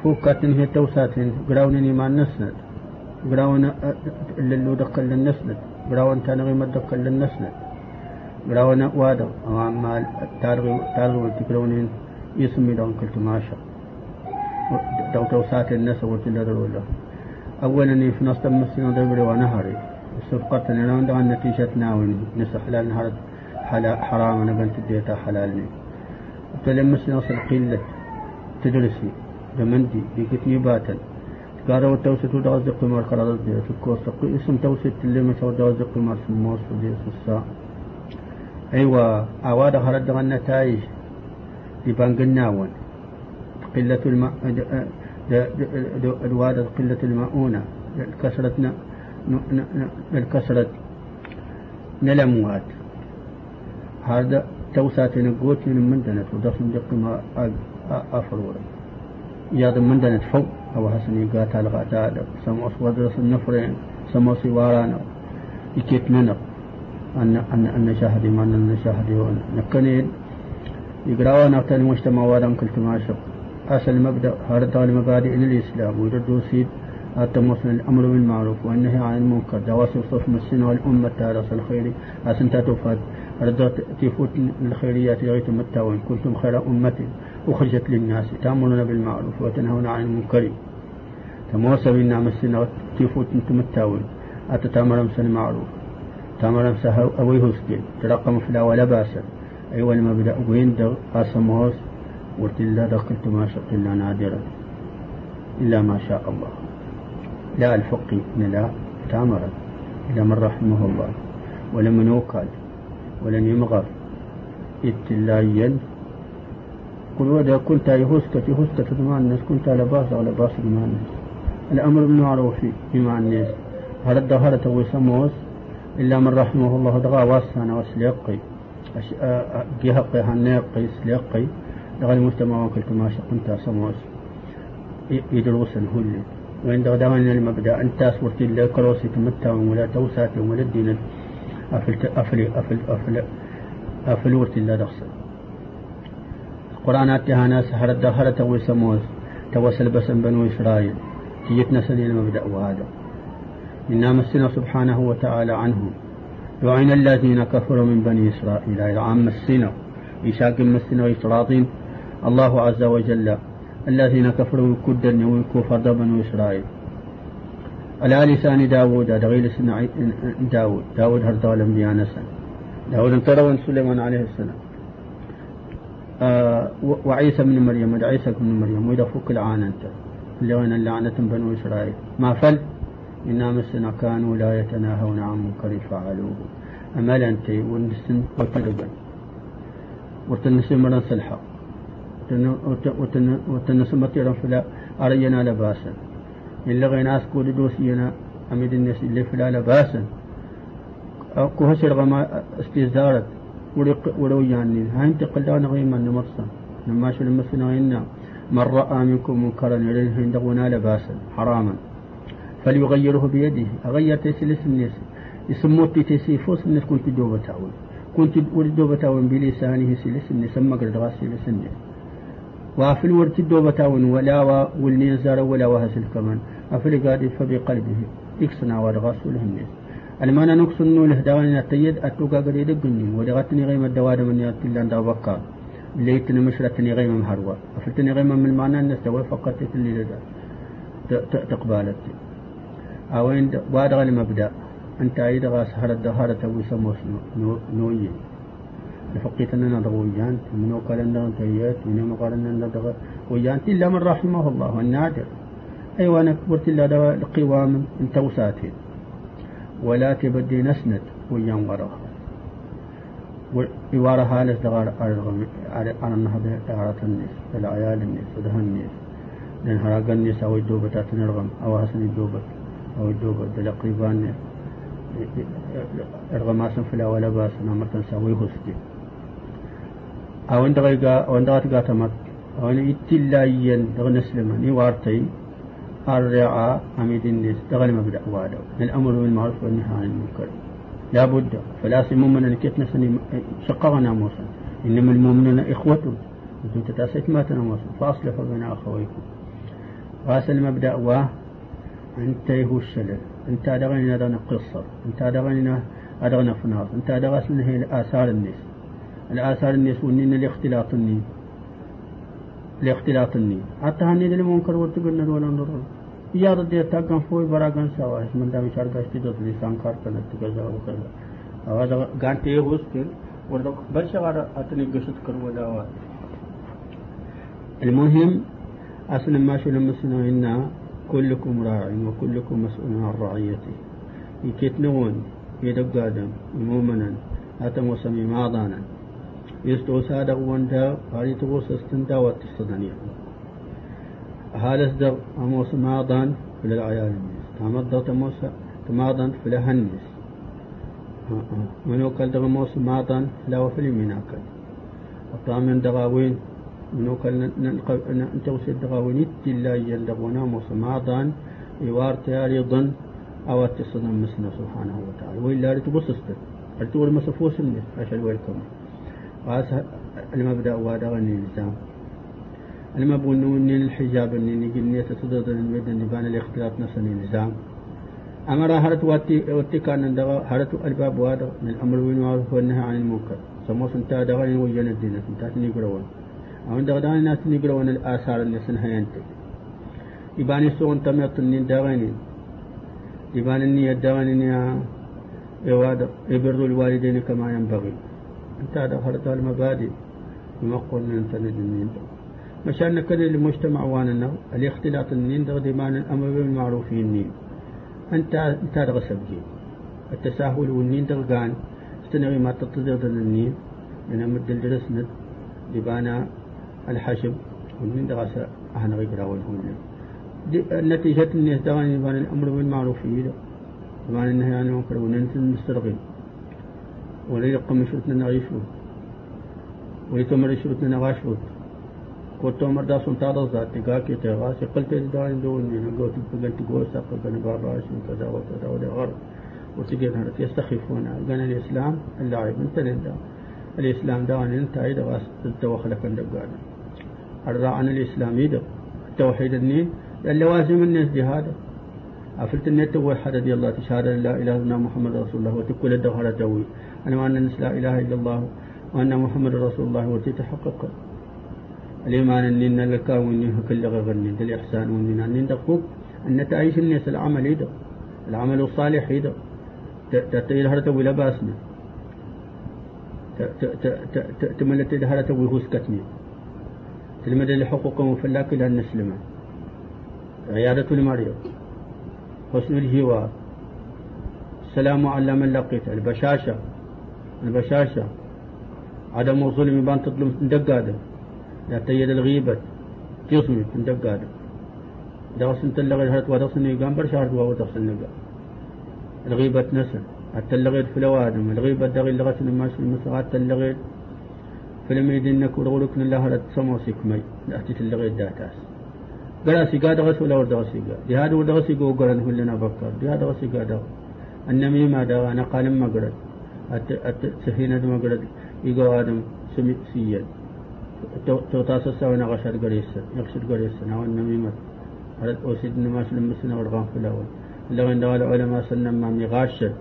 فوكاتن هي توساتين قراونني ما نسند. قراون اللي دقل للنسند قراون تنغي ما دقل للنسند قراون وادو. أما تلغي تلغي تقرونين يسمي دون كلت ماشا. دو توساتين نسا وتلا درولا أولا في نص مسنا دبر ونهري سبقت لنا عند نتيجة ناوين. نسخ حلال نهر حرام أنا بنت ديتا حلالني تلمسنا وصل قلة تدرسي. دمندي بيكتني باتل قالوا توسط ودغز قمر خلاص دي تكوس اسم توسط اللي دغز قمر في الموس دي سسا أيوة. أواد خرج النتائج يبان قلناون قلة الماء. الواد قلة الماؤونة. كسرتنا الكسرة نلموات. هذا توسات نقوت من مندنة ودفن دق ما أفرورا ياد مندنة فوق أو حسن يقاتا لغاتا سموس ودرس النفرين سموس وارانا يكيت منق أن أن أن شاهدي ما أن شاهدي نكنين يقرأوا نقتل مجتمع وارن كل تماشق أصل مبدأ هذا المبادئ الإسلام. ويردوا سيد التموسن الأمر بالمعروف والنهي عن المنكر. دواسي صف مسن والأمة تارس الخير. أسنتا تفاد ردت تفوت الخيريات غيت التاوين كنتم خير أمة. أخرجت للناس تأمرون بالمعروف وتنهون عن المنكر. تموسى بنا مسنا تفوت أنتم التاوين أتتامر أمس المعروف. تأمر أمس أويه سكين ترقم فلا ولا باسا أيوة المبدأ وين دغ قاسموس ورت الله دخلت ما شق إلا نادرا. إلا ما شاء الله. لا الفقي لا تامرا إلى من رحمه الله. ولم يوكل ولن يمغر. اتلايا قل ودا كنت يهسك يهسك مع الناس كنت على باس على باس مع الناس. الأمر بالمعروف مع الناس. هذا الدهرة ويسموس إلا من رحمه الله دغا واسانا وسليقي. جهقي هنيقي سليقي. دغا المجتمع وكلت ما شقنت سموس. يدروس وين دغدغن المبدأ أنت صورت الله كروسي تمتا ولا توسات ولا الدين. أفل افل افل افل أفل ورت الله دخسل القرآن اتهانا سحر الدهرة توي سموس توسل بسن بنو إسرائيل تيتنا سليل المبدأ وهذا إنا مسنا سبحانه وتعالى عنهم وعين الذين كفروا من بني إسرائيل إلى عام مسنا إيشاق مسنا وإسراطين الله عز وجل الذين كفروا كدا وكفر بنو إسرائيل على لسان داود دغيل سنع داود داود هرد الأنبياء نسا داود انتروا سليمان عليه السلام. آه وعيسى بن مريم عيسى بن مريم وإذا فك العان أنت اللي وين اللعنة بنو إسرائيل. ما فل؟ إنا مسنا كانوا لا يتناهون عن منكر فعلوه. أمل أنت ونسن وتلقن وتنسي مرن سلحق وتنسمت فلا أرينا لباسا. إلا غينا أسكود دوسينا أمد الناس اللي فلا لباسا. أكو هسر غما استزارت ولو يعني. هاي انتقلنا غيما نمرسا لما شو لمسنا إنا من رأى منكم منكرا إليه عندنا لباسا حراما. فليغيره بيده. أغير تسلس الناس يسموت تسيفوس الناس كنت دوبة تعون كنت دوبة تعون بلسانه سلس الناس سمى قرد غاسي لسنس وافل ورتدو بتاون ولا والني زار ولا وهسل كمان أفل قاد فبقلبه. يكسنا ورغاسول الناس المانا نقصن له دوانا تيد اتوقا قد يدقني ودغتني غيم الدوار من يأتي دا بكا ليتني مشرتني غيم مهروا أفلتني غيم من المعنى الناس دوا فقط اللي تقبالت. أوين وادغ المبدا أنت أيد غاس هرد دهارة ويسموس نويين لفقيتنا ندغ ويان. من وقالنا تيات. من وقالنا ندغ ويان. إلا من رحمه الله. النادر أيوة أنا كبرت إلا دواء القوام انت وساتين ولا تبدي نسند ويان ورغ ويوارى هالس دغار أرغم على النهضة دغارة الناس العيال الناس ودها الناس لأن هراق الناس أو الدوبة تنرغم أو حسن الدوبة أو الدوبة دلقيبان ارغماسن فلا ولا باس نمرتن سوي هسكي أو دغيغا أو دغات غاتمت أو إتلايا دغن سلمان يوارتي الرعاء أميد الناس دغل مبدأ وادو الأمر بالمعروف والنهي عن المنكر. لا بد فلا سمومنا لكيتنا سني شقغنا موسى إنما المؤمنون إخوة. أنتم تتأسيت ما تنموسى فأصلحوا بين أخويكم. غاس المبدأ و أنت يهو الشلل أنت أدغننا دغن قصر أنت أدغننا أدغن فناص أنت أدغسنا هي آثار الناس الآثار الناس ونين لاختلاط النين. لاختلاط النين حتى هني دل منكر ورتقلنا ولا نور يا رد يتاقن فوي براغن سوا من دام شار غشتي دوت لسان كار كنا تكذا وكذا هذا غانتي هوستن ورد بس على أتني قصد كر ولا المهم أصلا ما شو لمسنا إنا كلكم راع وكلكم مسؤول عن رعيته. يكتنون يدق آدم مؤمنا أتم وسمي ماضانا يستو سادق وانتا هذه تغوص استنتا واتستدنيا. هالس دغ أموس ماضان في العيال الناس تمضى تموس تماضان في الهنس منو كل دغ موس ماضان لا وفي مناكل الطامن دغاوين منو كل نتوسي دغاوين لا يندغونا موس ماضان يوار تياري أو تصدم مسنا سبحانه وتعالى. وإلا رتبص استر رتبص مسفوس الناس عشان ويلكم. وهذا المبدأ وادغني الإنسان. أنا ما إن الحجاب إني نجني تصدق المد بان الاختلاط نفس النظام. أمر هرت واتي واتي كان هرت الباب وادغ من الأمر والمعروف والنهي عن المنكر. سمو سنتا دغني وين الدين سنتا نيجرون أو ندغ دغني ناس نيجرون الآثار اللي سنها ينتج. يباني سون تمت إني دغني. يبان إني دغني يا يبر الوالدين كما ينبغي. أنت هرت المبادئ يمقون من سند النين مشان كذا المجتمع وأنا الاختلاط النين دغدي مان الأمر بالمعروف النين أنت انت سبجي التساهل والنين دغان استنغي ما تتصدر النين من مد الدرس ند. لبانا الحشب والنين دغس إحنا غير والهم نتيجة الناس يبان الأمر بالمعروف يبان النهي عن المنكر وننسى المسترغين ولا يقم شرطنا نغيشو ويتمر شرطنا sun tada zati ga ke te ga se qalte da indo ni go tu pugal tu go sa ka gan baba shi kaza wa kaza wa gar وتجي يستخفون قال الإسلام اللاعب انت لندا الإسلام ده أن انت عيد التوخل كان دقال الراء عن الإسلام يدق التوحيد النين اللوازم الناس جهاد أفلت النت توحد رضي الله تشهد لا إله إلا محمد رسول الله وتكل الدوهرة توي أنا وأن لا إله إلا الله وأن محمد رسول الله وتتحقق الإيمان أننا لك وإني كل غني الإحسان وإننا أن دقوق أن تعيش الناس العمل يدق العمل الصالح يدق تتيل هرتا ولا باسنا تملت هرتا ويهوسكتني تلمد لحقوق مفلاك إلى النسلم عيادة المريض. حسن الهوار السلام على من لقيت. البشاشة. البشاشة. عدم الظلم بان تظلم دقادة لا تيد الغيبة. تصمي من دقاد درس انت اللغة هرت ودرس النقام برشارت وهو درس النقام الغيبة نسل حتى اللغيت في الوادم الغيبة دغي اللغة الماش المسغة حتى اللغيت فلم يدنك ورغلك الله هرت سموسك مي لأتت اللغيت داتاس قال سيقا دغس ولا ورد غسيقا دي هذا ورد غسيقا وقرن كلنا بكر دي هذا غسيقا دغ النميمة دغ أنا قال ما قرد سفينة ما قرد يقو آدم سمي سيد توتاس السوينا غشر قريسة يغشر قريسة ناو النميمة أوسيد نماش لمسنا ورغان في الأول. لو إن دغال علماء سنة ما مغاشر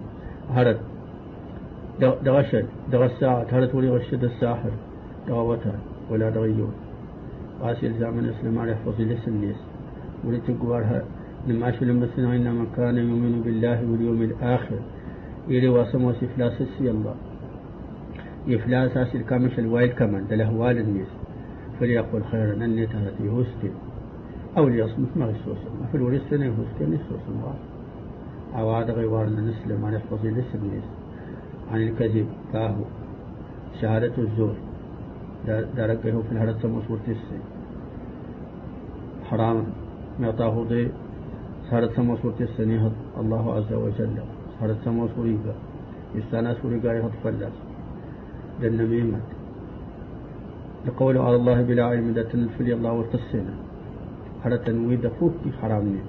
هرد دغشل دغساعة هرد ولي غشد الساحر. دغوتها ولا دغيون قاسي الزامن الإسلام على حفظ لسنيس ولتقوارها نماش لمسنا إنما كان يؤمن بالله واليوم الآخر. إلي واسمو سفلاس الله إفلاس أسل كامش الوايل كمان دله والد ميس فليقول خيرا أني تهتي هستي أو ليصمت ما غسوس ما في الوريس سنة هستي نسوس ما عواد غيوارنا نسلم عن يحفظي لسم ميس عن الكذب كاهو. شهادة الزور. درقه في الهرد سموس ورتسي حرام. معطاه ضي سهرت سموس ورتسي الله عز وجل. سهرت سموس وريقا يستانس وريقا يهض فلاس للنميمة لقول على الله بلا علم دا تنفلي الله ورتسينا هرة وين فوق حرامني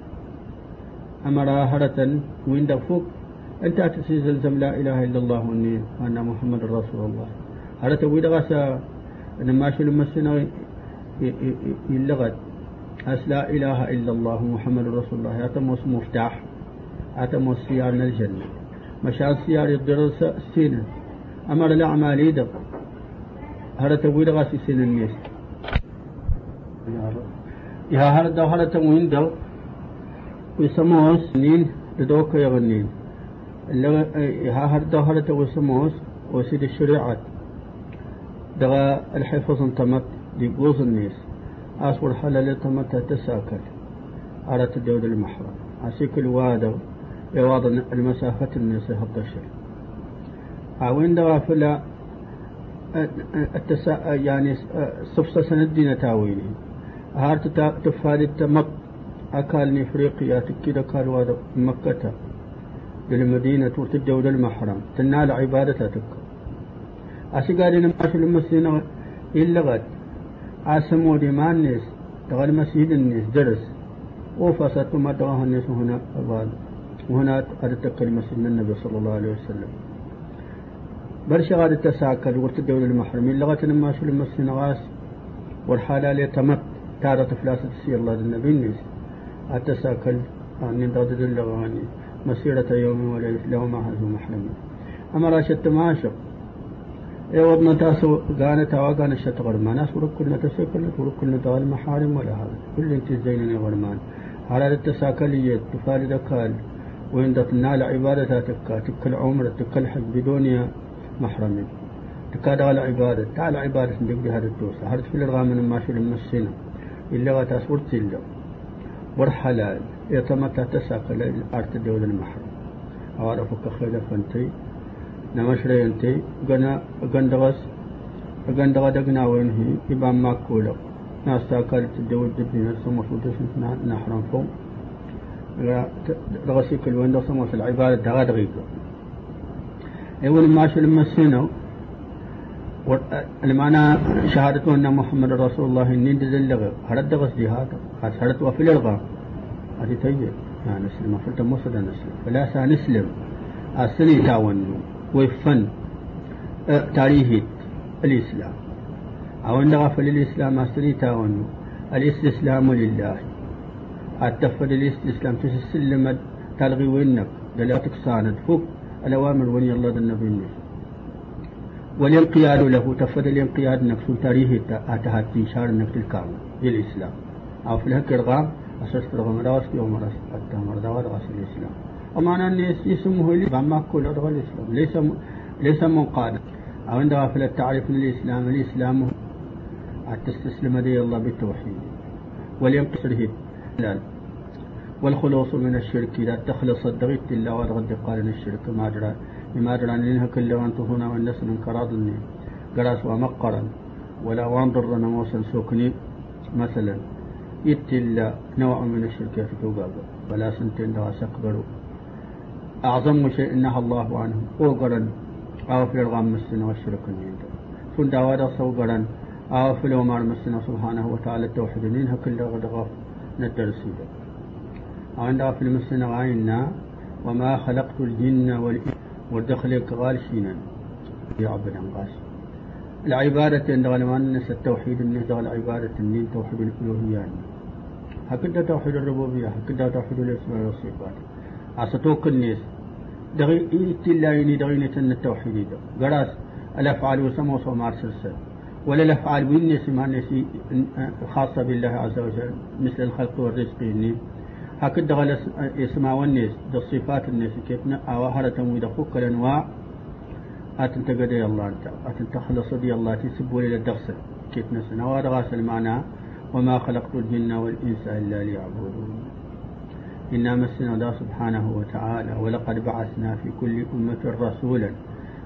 أمر هرة وين فوق أنت أتسي زلزم لا إله إلا الله وني وأن محمد رسول الله. هرة وين غسا لما شو لما سنة يلغت أس لا إله إلا الله محمد رسول الله. أتموس مفتاح. أتموس سيار الجنة. مشان سيار الدرس سينا أمر الأعمال يدق. هذا تقول غاسي سن الناس؟ يا هذا هذا تموين دو؟ ويسموه سنين لدوك يغنين يا هذا هذا تقول سموه وسيد الشريعة. دغا الحفظ انتمت. لقوز الناس. أصبر حلال تمتى تساكل على تدود المحرم. أسيك الوادر يواض المسافة الناس هالطشر أوين دوافلا التسا يعني صفصة سندين تاويني. هارت تفادي التمط أكال إفريقيا تكيد أكال واد مكة للمدينة وتدود المحرم. تنال عبادتك أسيقالي نماشي المسلمين إلا غد أسمو ما الناس تغال مسجد الناس درس وفصلت ما الناس هنا بعد وهنا المسجد من النبي صلى الله عليه وسلم. برشا غاد التساكل ورت الدولة المحرمين لغة ما شو غاس والحالة اللي تمت تارة فلاسة سي الله النبي الناس التساكل أن ضد اللغاني. مسيرة يوم وليلة له ما هذا محرم أما راشد تماشق. ودنا تاسو غانا تاوا غانا شت غرمان. اس ورك كنا تسكل ورك كنا تال محارم ولا هذا. كل انت زينن غرمان. على التساكلية تفارد قال وين تنال عبادتك تكل عمر تكل حج بدون محرم تكاد على عبادة تعال عبادة ندق هذا التوسع هذا في من ما شو المسينا إلا غتاسورت إلا. ورحلال يتمتع تساكل الأرض الدولة المحرم أعرفك خير فأنتي. نمشري أنتي. غنا غندغس غندغا دغنا وين هي يبان ما كولا ناس تاكل تدور دبنا سمو فوتش نحرم فوق. وين سمو في العبادة دغا دغيقة ايوان ما شو لما سينو المعنى شهادة أن محمد رسول الله إني دزلغ. هرد دغس جهاد؟ هرد وفي الألغام هذه تيجي يعني نسلم. فلت مصر نسلم. فلا سنسلم أسني تاونو وفن تاريخ الإسلام. أو أن غفل الإسلام أسري تاونو الاستسلام لله. التفد الاستسلام تسلم تلغي وينك دلاتك ساند. فوق الأوامر وني الله النبي والانقياد له تفد الانقياد نفس تاريخ أتهاتي شار نفس الكامل للإسلام. أو في الهك الغام أساس رغم راس يوم راس التامر دوار غاس الإسلام. ومعنى أن اسمه لي بما كل أدغى الإسلام. ليس ليس منقادا أو عند غافل التعريف من الإسلام الإسلام تستسلم دي الله بالتوحيد. ولينقصره لا والخلوص من الشرك إذا تخلص الدغيت إلا وأدغد قال الشرك. ما أدرى بما أدرى أن لنها كل وأنت هنا والناس من كراضني قراس ومقرا ولا وانضر موسى سكني مثلا إلا نوع من الشرك في توقابا ولا سنتين دغا سقبروا أعظم شيء نهى الله عنه. أوقرا أو في الغام مسنا والشرك النين فن داوادا صوقرا أو في الأمار مسنا سبحانه وتعالى التوحيد نينها كل غدغاف. ندرسي عند في المسنا غاينا وما خلقت الجن والإنس والدخل قال شينا يعبد قاس العبادة عند غلمان التوحيد الناس العبادة النين توحيد الألوهية. هكذا توحيد الربوبية هكذا توحيد الأسماء والصفات. أستوك الناس دغي إلا يني دغي نتن التوحيد. ده قراس الأفعال وسمو وما أرسل ولا الأفعال وين ما نسي خاصة بالله عز وجل مثل الخلق والرزق إني. هكذا غل اسماء والناس ده الصفات الناس كيف أو هرة ويدخوك الأنواع أتن تقدي الله أنت أتن تخلص دي الله تسبوا إلى الدغس كيف نسنا وهذا غاس المعنى وما خلقت الجن والإنس إلا ليعبدون. إنا مسنا الله سبحانه وتعالى ولقد بعثنا في كل أمة رسولا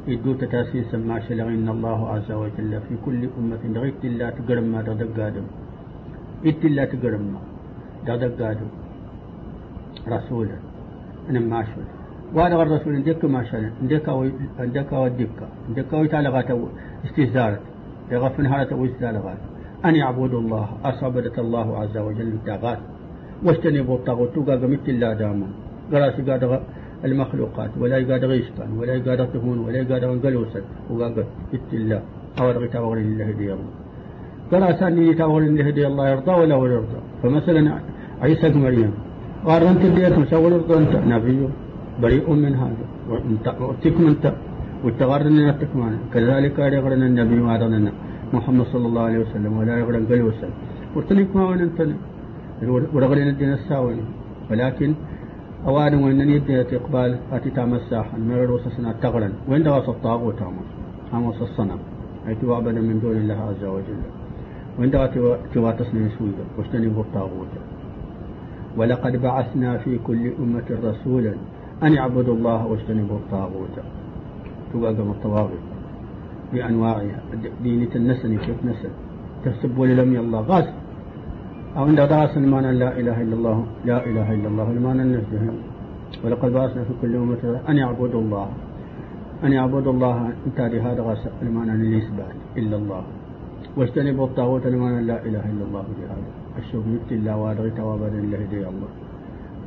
يدو تتاسيس ما شلغين الله عز وجل في كل أمة. غيت الله تقرم ما قادم. إت الله تقرم ما قادم. رسولا. أنا ما شل. وهذا الرسول عندك ما شل. عندك عندك ودك عندك ويتعلقات استهزارت. يغفن هالة ويستعلقات أن يعبدوا الله. أصابدت الله عز وجل التاغات واجتنبوا الطاغوت. توقع قمت الله داما. قراس قاد المخلوقات ولا يقاد غيشكان ولا يقاد تهون ولا يقاد انقلوسا وقاق ات الله أو رغي تاغر الله دي الله قراس أني تاغر الله دي الله يرضى ولا ولا يرضى؟ فمثلا عيسى مريم قال أنت ديت مسول يرضى أنت نبي بريء من هذا وتكم أنت وتغرنا التكمان كذلك يغرنا النبي وعدنا محمد صلى الله عليه وسلم ولا يغرن قلوسا وتنك ما وننتني ورغلين الدين الساوي. ولكن أوان وإن يدي إقبال أتي تعمل ساحا مرر وسسنا تغرا وإن دغس الطاغوت تعمل أمس الصنم. أي تعبد من دون الله عز وجل. وعندها تواتسنا سويدا. واجتنبوا الطاغوت ولقد بعثنا في كل أمة رسولا أن يعبدوا الله واجتنبوا الطاغوت توقم الطواغيت بأنواعها. دينة النسل كيف نسل تسب ولم الله غاز. أو عند راس المعنى لا إله إلا الله لا إله إلا الله المعنى النجدهم ولقد بعثنا في كل أمة أن يعبدوا الله. أن يعبدوا الله انت هذا غاز المعنى الإثبات إلا الله. واجتنبوا الطاغوت المعنى لا إله إلا الله بهذا. الشوف يبتي الله وادغي توابا الله دي الله.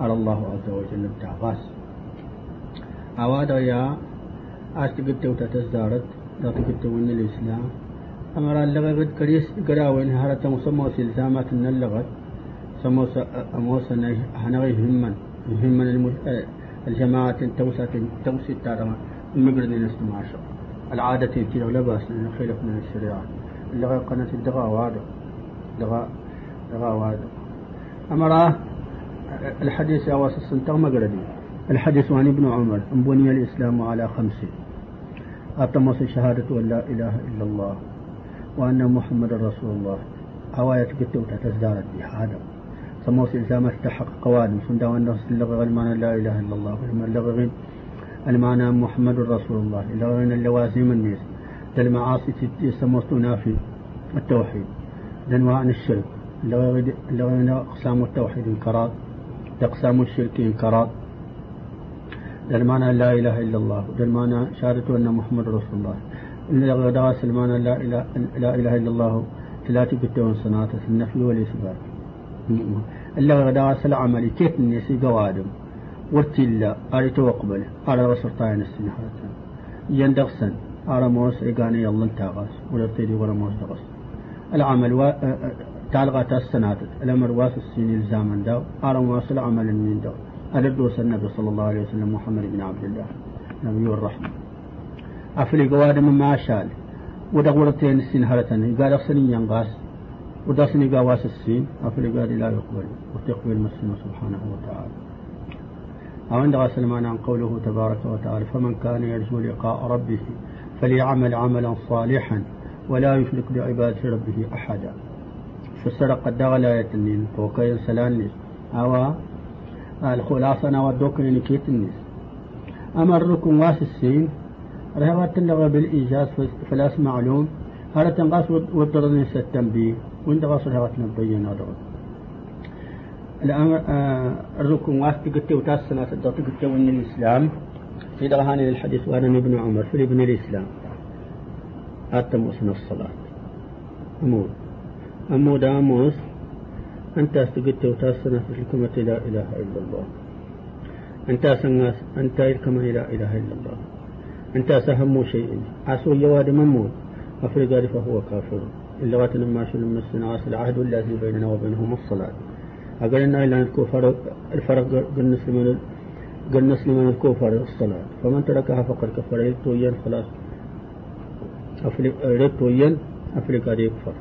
على الله عز وجل بتاع غاز أوادغ يا أستقبت وتتزدارت لا تقبت الإسلام. أمر اللغة قد كريس قراوين هارة مسمى سلسامات اللغة سمو أموسا هنغي همن همن الجماعة توسة توسي تارما المقرد نستماشا العادة كده ولا بأس خلف من الشريعة. اللغة قناة الدغا وهذا دغا دغا وهذا أمر الحديث أواس السنتغ مقردي. الحديث عن ابن عمر. بني الإسلام على خمس. أتمس شهادة أن لا إله إلا الله. وأن محمد رسول الله. هواية كتب تزدارت بهذا سموس إلزام تحق قوادم سندا وأن اللغة المعنى لا إله إلا الله. اللغة المعنى محمد رسول الله. اللغة اللوازم الناس المعاصي سموس تنافي التوحيد. عن الشرك. اللغة أقسام التوحيد انكرات أقسام الشرك انكرات المعنى لا إله إلا الله. المعنى شهادة أن محمد رسول الله. الغداء سلمان لا إله, لا إله إلا الله ثلاثة بتون صناعة النفي والإثبات. إلا غداء سل عملي كيف النسي قوادم ورتلا أري توقبل أرى رسول طاين السنة يندغسن أرى موس إيقاني يلا انتاغاس ولا تيري ولا موس دغس. العمل و... تعلقات السنة الأمر واس السين الزامن داو أرى موس العمل من داو أدرس النبي صلى الله عليه وسلم محمد بن عبد الله نبي الرحمة. أفلي قواد من ما شال ودغورتين السين هرتن قال أخسني ينقاس. ودسني قواس السين. أفلي قال لا يقبل. وتقبل مسلم سبحانه وتعالى. أو عند سلمان عن قوله تبارك وتعالى فمن كان يرجو لقاء ربه فليعمل عملا صالحا ولا يشرك بعبادة ربه أحدا. فسرق الدغل آية وكين سلاني أو الخلاصة نودوك نكيت الناس أمركم واس رهبت اللغة بالإيجاز فلاس معلوم. هذا تنقص والضرر التنبيه. وانت غاص رهبت نبين هذا الأمر آه الركن واس تقتي وتاسنا تقتي من الإسلام في دغهاني للحديث وأنا ابن عمر. في ابن الإسلام. أتم الصلاة. أمود أمود أموس أنت استقدت وتاسنا في الكلمة لا إله إلا الله. أنت سنغاس أنت الكما لا إله إلا الله. أنت سهم شيء. عسو يواد ممون أفرق فهو كافر. إلا واتنا ما شو لما السنعاس العهد الذي بيننا وبينهم الصلاة. أقلنا إلى الكفر الفرق قلنا من قلنا من الكفر الصلاة. فمن تركها فقد كفر. يتوين خلاص. يتوين أفرق يكفر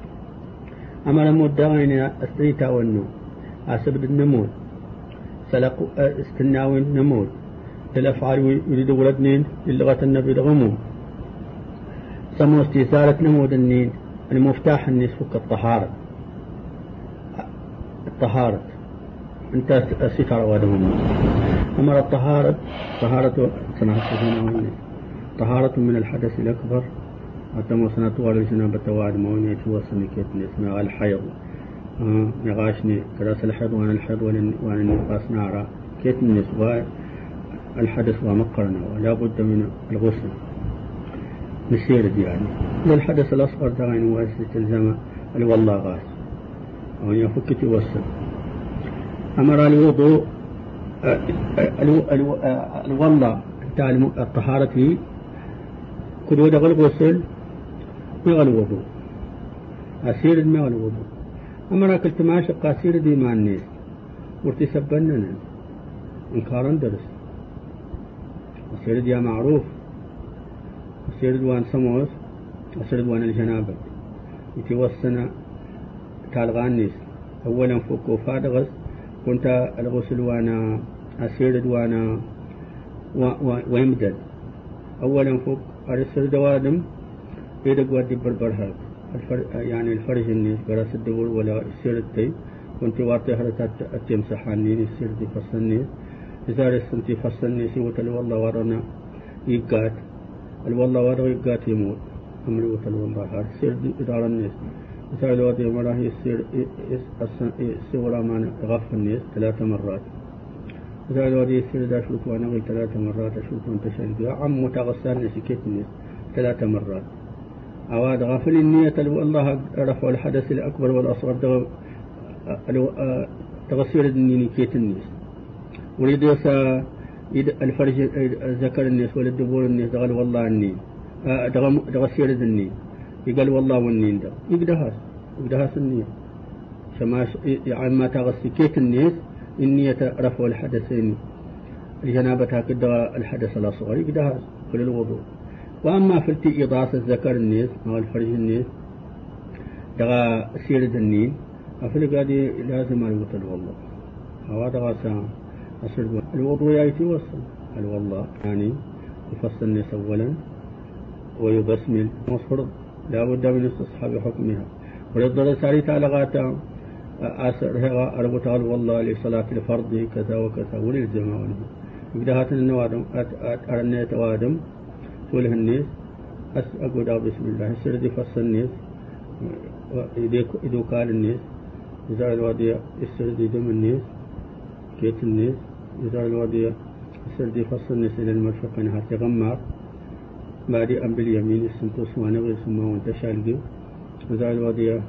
أما لما الدعين أستريتا ونو أسبد النمود سلق استناوين نمود الأفعال يريد ولدنين للغة النبي الغمو سمو استيسارة نمود النين المفتاح النيس فك الطهارة. الطهارة انت الستر ودهم أمر الطهارة طهارة سنة طهارة من الحدث الأكبر. أتم سنة ورسنا بتواد موني توصلني كتني اسمها الحيض. آه نغاشني كراس الحيض وأنا الحيض وأنا النفاس نارا. كتني نسوا الحدث ومقرنا ولا بد من الغسل. مسير يعني. للحدث الأصغر دعين الزمن الوالله غاس أو يفك توصل أمر الوضوء الوالله الطهارة فيه كدود الغسل ما الوضوء. أسير ما الوضوء. أما أنا قلت ما شق أسير دي مع الناس وارتسبنا إنكارا درس أسير دي معروف. أسير دوان سموس أسير دوان الجنابة. يتوسنا تالغانيس أولا فوق فادغس كنت الغسل وأنا أسير وأنا ويمدد. أولا فوق أرسل دوادم إذا قوات بربر هاك الفر... يعني الفرج النيس براس الدبر ولا السير التي كنت وارتي هرتات التمسحاني السير دي فصلني إذا رسنتي فصلني سوى والله ورنا يقات الوالله ورنا يقات يموت أمري وتل والله هار سير دي إدارة النيس إذا الوادي مراه يسير سورة ما غف النيس ثلاث مرات إذا الوادي يسير دا شوت وأنا ثلاث مرات أشوت وانت شايف عم متغسل نسكت النيس ثلاث مرات أواد غافل النية الله رفع الحدث الأكبر والأصغر تغسير النيني كيت النيس وليد الفرج ذكر الناس ولا الدبور الناس دغل والله النين تغسير النين يقال والله والنين ده يقدهاس يقدهاس النية شما ما تغسي. كيت الناس النية رفع الحدثين الجنابة هكذا الحدث الأصغر يقدهاس كل الوضوء. وأما في التي إضافة الذكر النيس أو الفرج النيس دغا سيرة النين أفلق هذه لازم الوطن والله. دغا سا أصل الوضوء يأتي وصل الوالله يعني يفصل النيس أولا ويبسمل مصفر لا بد من استصحاب حكمها وللضرر ساري تعالى غاتا أسرها أربط والله لصلاة الفرض كذا وكذا وللجماعة يبدأ هاتن النوادم أرنيت وادم وله الناس أس أقول بسم الله السردي فص الناس إذا قال الناس إذا الوادي السردي دم الناس كيت الناس إذا الوادي السردي فص الناس إلى المرفق نهار تغمر بعد أم باليمين السنتوس وأنا غير سما وانت شالقي. الوادي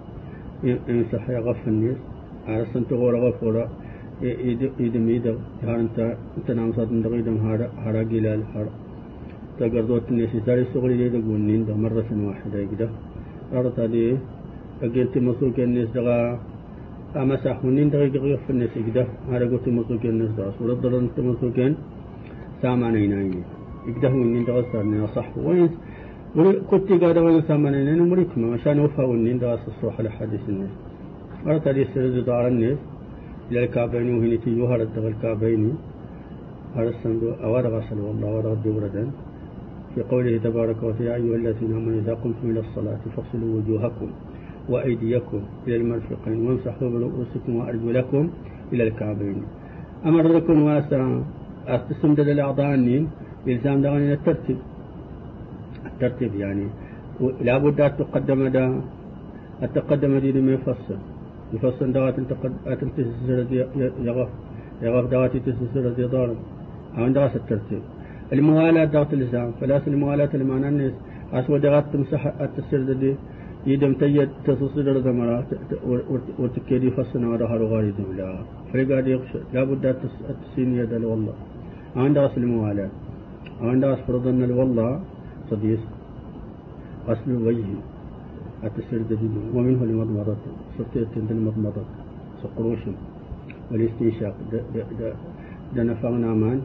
يمسح يغف الناس. على سنتو غورا غفورا إيدم إيدم هارنتا انت نام صاد ندغيدم هارا هارا جلال هارا تقرضوت الناس تاري سغري لي دقونين ده مرة واحدة كده أردت هذه أجلت مسوك الناس دغا الناس كده هذا قلت مسوك الناس دغا سورة ضرر انت مسوكين سامعنين عيني كده ونين دغا صارني صح وين كنت قاعد وين سامعنين مريكما عشان وفا ونين دغا الصروح على حديث الناس أردت هذه السرد دار الناس إلى الكعبين وهنا تيجوا هذا الدغا الكعبين هذا الصندوق أواد غسل والله أواد غدي وردا في قوله تبارك وتعالى يا أيها الذين آمنوا إذا قمتم إلى الصلاة فاغسلوا وجوهكم وأيديكم إلى المرفقين وامسحوا برؤوسكم وأرجلكم إلى الكعبين. أمر لكم واسع استمدد الأعضاء النين إلزام دغني الترتيب. الترتيب يعني لا بد أن تقدم دا التقدم دي لما يفصل. يفصل دوات تسسر يغف يغف دوات تسسر دي ضارب أو دراسة الترتيب. الموالاة ضغط اللسان فلاس الموالاة المعنى الناس أسود غات تمسح التسير دي يدم تيد تصصدر دمرات وتكيدي فصنا ودهر غاري دولا فرقاد يخشى لابد التسين يد والله عند أصل الموالاة. عند أصل فرضنا والله صديس. أصل الوجه التسير دي ومنه المضمضة صرت المضمضة سقروش. والاستنشاق ده نفعنا مان.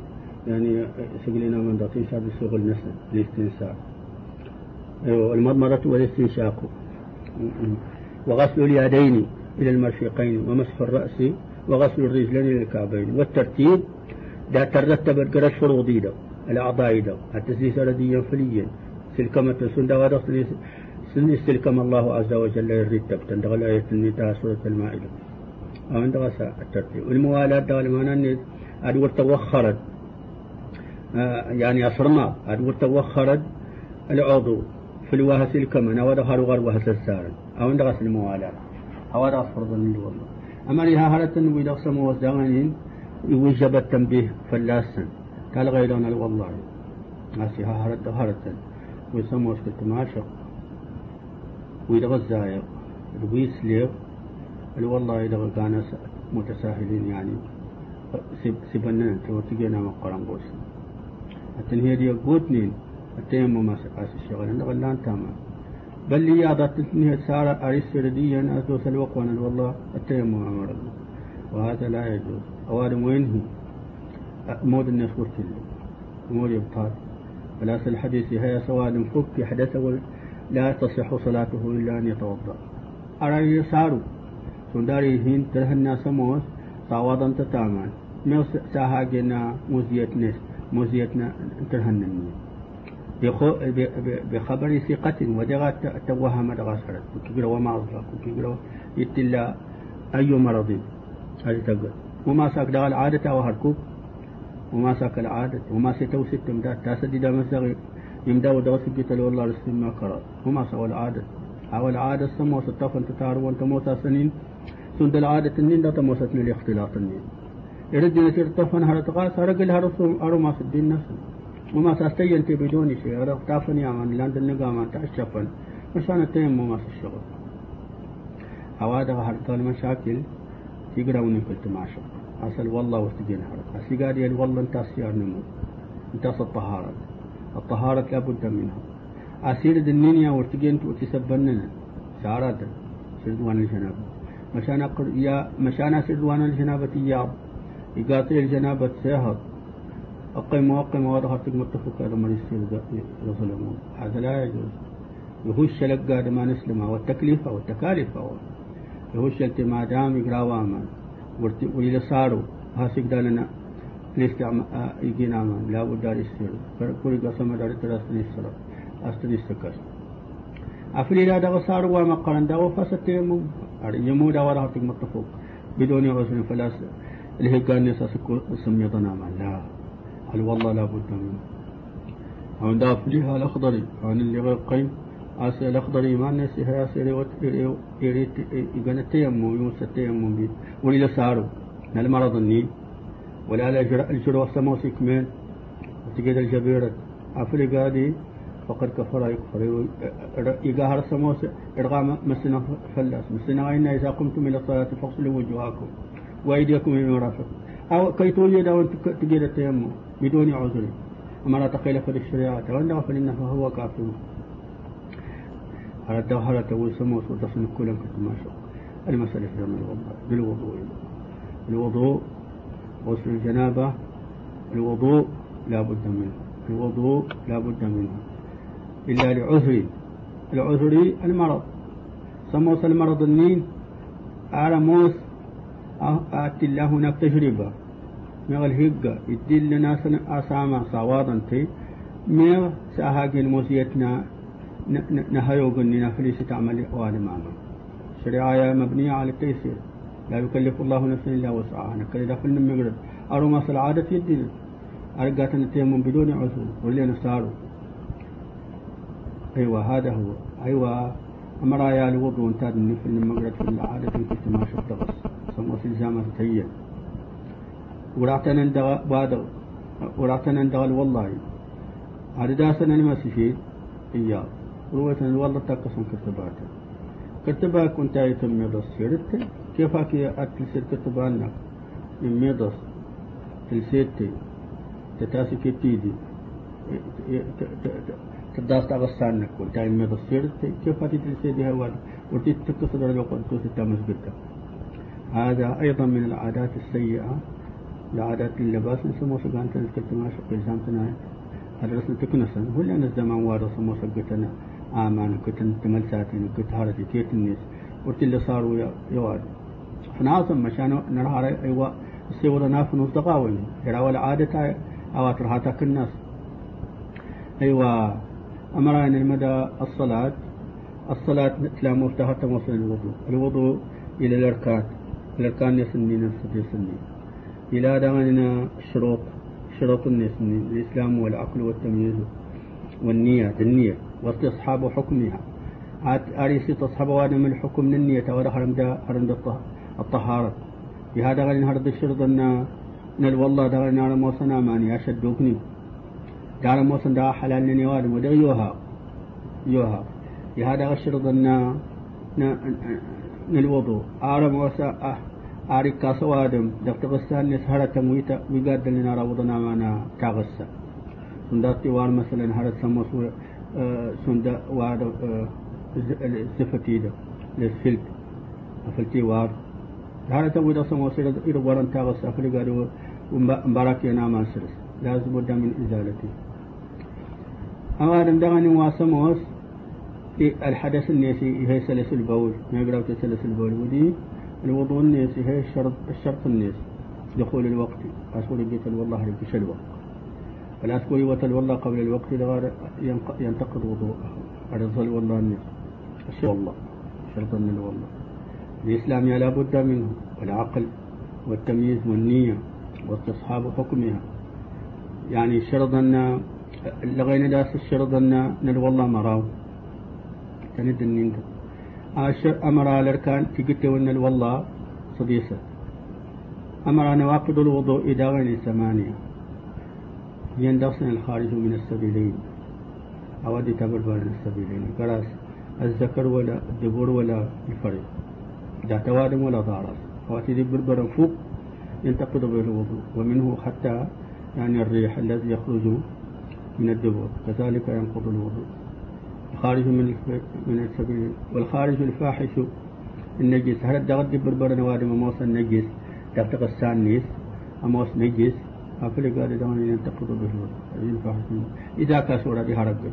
يعني سجلنا من دقيق شعب السوق النسل. الاستنساق أيوة المضمرة والاستنشاق وغسل اليدين إلى المرفقين ومسح الرأس وغسل الرجلين إلى الكعبين والترتيب ده ترتب القرى الشروطي ده الأعضاء ده التسليس رديا فليا سلكمة سندا ودخل سن سلكم الله عز وجل يرتب تندغل آية النتاء سورة المائدة. أو عند الترتيب. والموالاة ده أن أدور توخرت آه، يعني أصرنا أدور توخرت العضو. في الوهس الكمن أو دخل غر وهس السارن أو عند غسل الموالاة أو هذا فرض والله أما لها هلت النبي دقسم وزغنين يوجب التنبيه فلاسا قال غيرنا والله ناسيها هرت هرت ويسمى وشكت ماشق. ويدغى الزايق ويسليق. والله إذا كان متساهلين يعني. سبنا توتجينا مقرن بوسن التنهية دي قوتنين. التيمم سقاس الشغل. عند غلان تاما. بل لي التنهية سارة أريس سرديا أتوس الوقوان والله التيمم أمر الله وهذا لا يجوز. أوادم وين هي. مود الناس ورتل مود يبطال. ولا الحديث هي سواد فك حدث لا تصح صلاته إلا أن يتوضأ. أرى يسارو سنداري هين تلها الناس موس صاوضا تتامان ميو ساها جنا موزيتنا موزيتنا ترهنني بخبر ثقة ودغا توهم دغا سرت كبير وما أصلك كبير يتلا أي مرض. هذه تقول. وما ساك دغا العادة أو هركوب. وما ساك العادة. وما ستو ست مدات تاسدد مزغي يمدا ودغا سجت والله رسل ما قرأ. وما سوى العادة. أو العادة سمو ستفن تتعرض وانت موسى سنين. سند العادة النين دا تموستني الاختلاط النين يرد نسير طفن هرتقاس. هرقل هرسوم أرو ما سدين نسل وما ساستينتي بدون شيء. غير تافني عمان لاند النقامة تأشفن. مشان التيمم ما في الشغل هذا هرطان المشاكل يقرأوني كنت معشق أصل والله وستجين هرط أسيقاد يلي والله انت سيار نمو. انت الطهارة. الطهارة لابد منها. أسير الدنيا ورتجين وتسبننا شعرات سردوان الجنابة. مشان أقر يا مشان سردوان الجنابة يا يقاطع الجنابة سهر أقيم وأقيم وأظهرتك متفق هذا من يصير يظلمون هذا لا يجوز. يهش لك ما نسلمه والتكليف والتكاليف يهش انت ما دام يقرا واما ولي صاروا. هاسك دالنا الاستعمال يجينا ما. لا بد دار يصير كل قسم دار تراستني الصلاة أستني السكر أفلي لا دغ صاروا وما قرن دغ فستيمم يمود ورهتك متفق بدون عذر فلا الهجان نسا سمي ظناما لا. هل والله لابد منه. أو داف لها الأخضري. عن اللي غير قيم. آسي الأخضري ما نسي. هيا سيري ويريد يقنا التيمم يوسى التيمم ولي سارو المرض النيل. ولا الجرو سموسي كمان وتجد الجبيرة. أفريقا دي فقد كفر يكفر. يقهر السموس إرغام مسنا فلاس. مسنا أين إذا قمتم إلى الصلاة فاغسلوا وجوهكم. وأيديكم إلى المرافق أو كي توجد أو تجد التيمم بدون عذر. وما لا تخيل في الشريعة. وأنه فإنه هو كافر. على الدوحرة والسموس وتصل كل كنت ما شاء. المسألة في الوضوء بالوضوء. الوضوء غسل الجنابة. الوضوء لا بد منه. الوضوء لا بد منه. إلا لعذر. العذر المرض. سموس المرض النين. على موس أتي الله هناك تجربة. مغل هيجا يدل لنا أسامة صوادا تي ميغ ساهاجين موسيتنا نهيو قننا فليس تعمل معنا شريعة مبنية على التيسير. لا يكلف الله نفسا إلا وسعها. نكل دخل مغرب أرو ما العادة يدل أرقاتنا التيمم بدون عذر. واللي نصاروا أيوة هذا هو. أيوة أمر يا الوضوء انتاد في المغرب في العادة في ما شفت غص سموس الجامعة تهيئ بعد ورعتنا دغل والله. هذا داسنا المسيحي إياه. رويتنا والله تقسم كتبات كتبا كنت يتم ميضس سيرت. كيف أكي أتلسير كتبانا ميضس تلسيتي تتاسي كتيدي. تداس تغسانك كنت يتم ميضس سيرت. تلسيدي تامس هذا أيضا من العادات السيئة. لعادات اللباس نسمو سقان تنسكت ما شق إلزام تناي هدرسنا تكنسا هو لأن الزمان وارد سمو سقتنا آمان كتن تمل ساتين كت هارتي كيت الناس. ورتي اللي صاروا يواد فنعظم مشان نرى أيوة السيورة ناف نصدقاوي يرى ولا عادة أواتر هاتاك الناس أيوة. أمرين المدى الصلاة الصلاة تلا مفتاحة توصل الوضوء. الوضوء إلى الأركان. الأركان يسني نفسه يسني إلى دعنا شروط شروط النسل الإسلام والعقل والتمييز والنية النية واستصحاب حكمها. أريسي تصحب وادم الحكم من النية ورا حرمد حرمد الطهارة. بهذا غير هرد الشرط أن نل والله دغنا نار موسنا ماني أشد دوكني دار موسن دا حلال نني وادم ودغ يوها يوها. بهذا الشرط أن نلوضوء آرم موسى أه adam dafta qassan nes harata muita wigadal ni nara wadana mana tagassa sundati war masalan harat samosu sunda war sifatida للفلك أفلتي وار. ده سمو سير إلى ورن تاغس أفلي قالوا مبارك ينام سرس. لازم بد من إزالته أما دم دغني واسموس الحدث النيسي هي سلس البول ما يقرأ سلس البول ودي الوضوء الناس هي الشرط الشرط الناس. دخول الوقت أقول بيت والله لك شلوة فلا تقولي وتل والله قبل الوقت ينتقض وضوءه. أرض والله والله. شرطا من والله الإسلام لا بد منه. والعقل والتمييز والنية واستصحاب حكمها. يعني شرط أن لغينا داس الشرط أن نل والله مراو. تند النين أمر على الأركان تقت ون والله صديسة. أمر نواقض الوضوء غير ثمانية يندسن الخارج من السبيلين. أودي تبر بين السبيلين. كراس الذكر ولا الدبور ولا الفرد لا توادم ولا ضارس واتي بربر فوق ينتقد به الوضوء. ومنه حتى يعني الريح الذي يخرج من الدبر. كذلك ينقض الوضوء. الخارج من من السبيل والخارج الفاحش النجس. هل الدغد بربر نوادم موس النجس؟ تغتق السانيس أموس نجس. أفلي قال دون ينتقد به. الوضوء إذا كسر بها ربه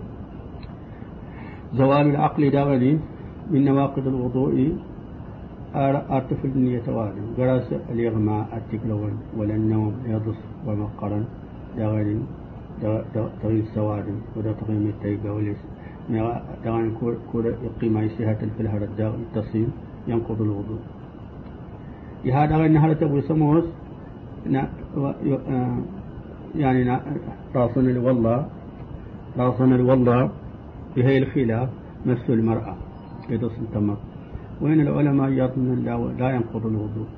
زوال العقل دغني من نواقض الوضوء أرتفل النية توالم قراس الإغماء التكلون ولا النوم يضص ومقرا دغن. تغير السوادم ودا تغيم التيقة في الهر الداغ التصيم ينقض الوضوء. هذا غير نهار تبو سموس يعني راسنا والله راسنا والله بهي الخلاف مس المرأة يدص التمر. وين العلماء يظن لا ينقض الوضوء؟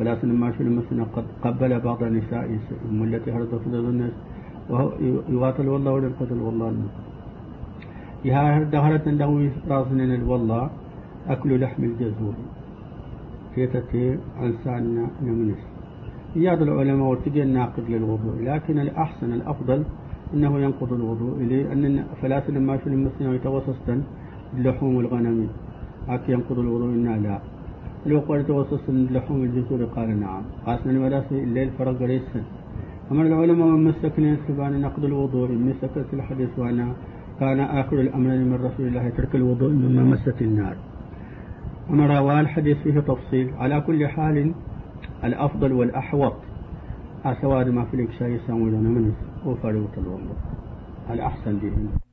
ولكن ما شو مثلا قد قبل بعض النساء التي هرت في الناس وهو يواصل والله ولا ينقض والله يا عنده راسنا والله أكل لحم الجزور. تتي عن سعنا نمنس ياد العلماء وارتقي الناقض للوضوء لكن الأحسن الأفضل أنه ينقض الوضوء لأن فلاس لما في المسلم يتوسطا لحوم الغنم. هكا ينقض الوضوء إنا لا. لو قال توسط لحوم الجسور قال نعم. قاسنا المدرسة الليل فرق ريسا أمر العلماء من مسكنا سبحان نقض الوضوء مسكت الحديث وأنا كان آخر الأمر من رسول الله ترك الوضوء مما مست النار. أمر والحديث فيه تفصيل. على كل حال الأفضل والأحوط أسواد ما في الإكشاء يسامون من وفريضة الوضوء الأحسن بهم.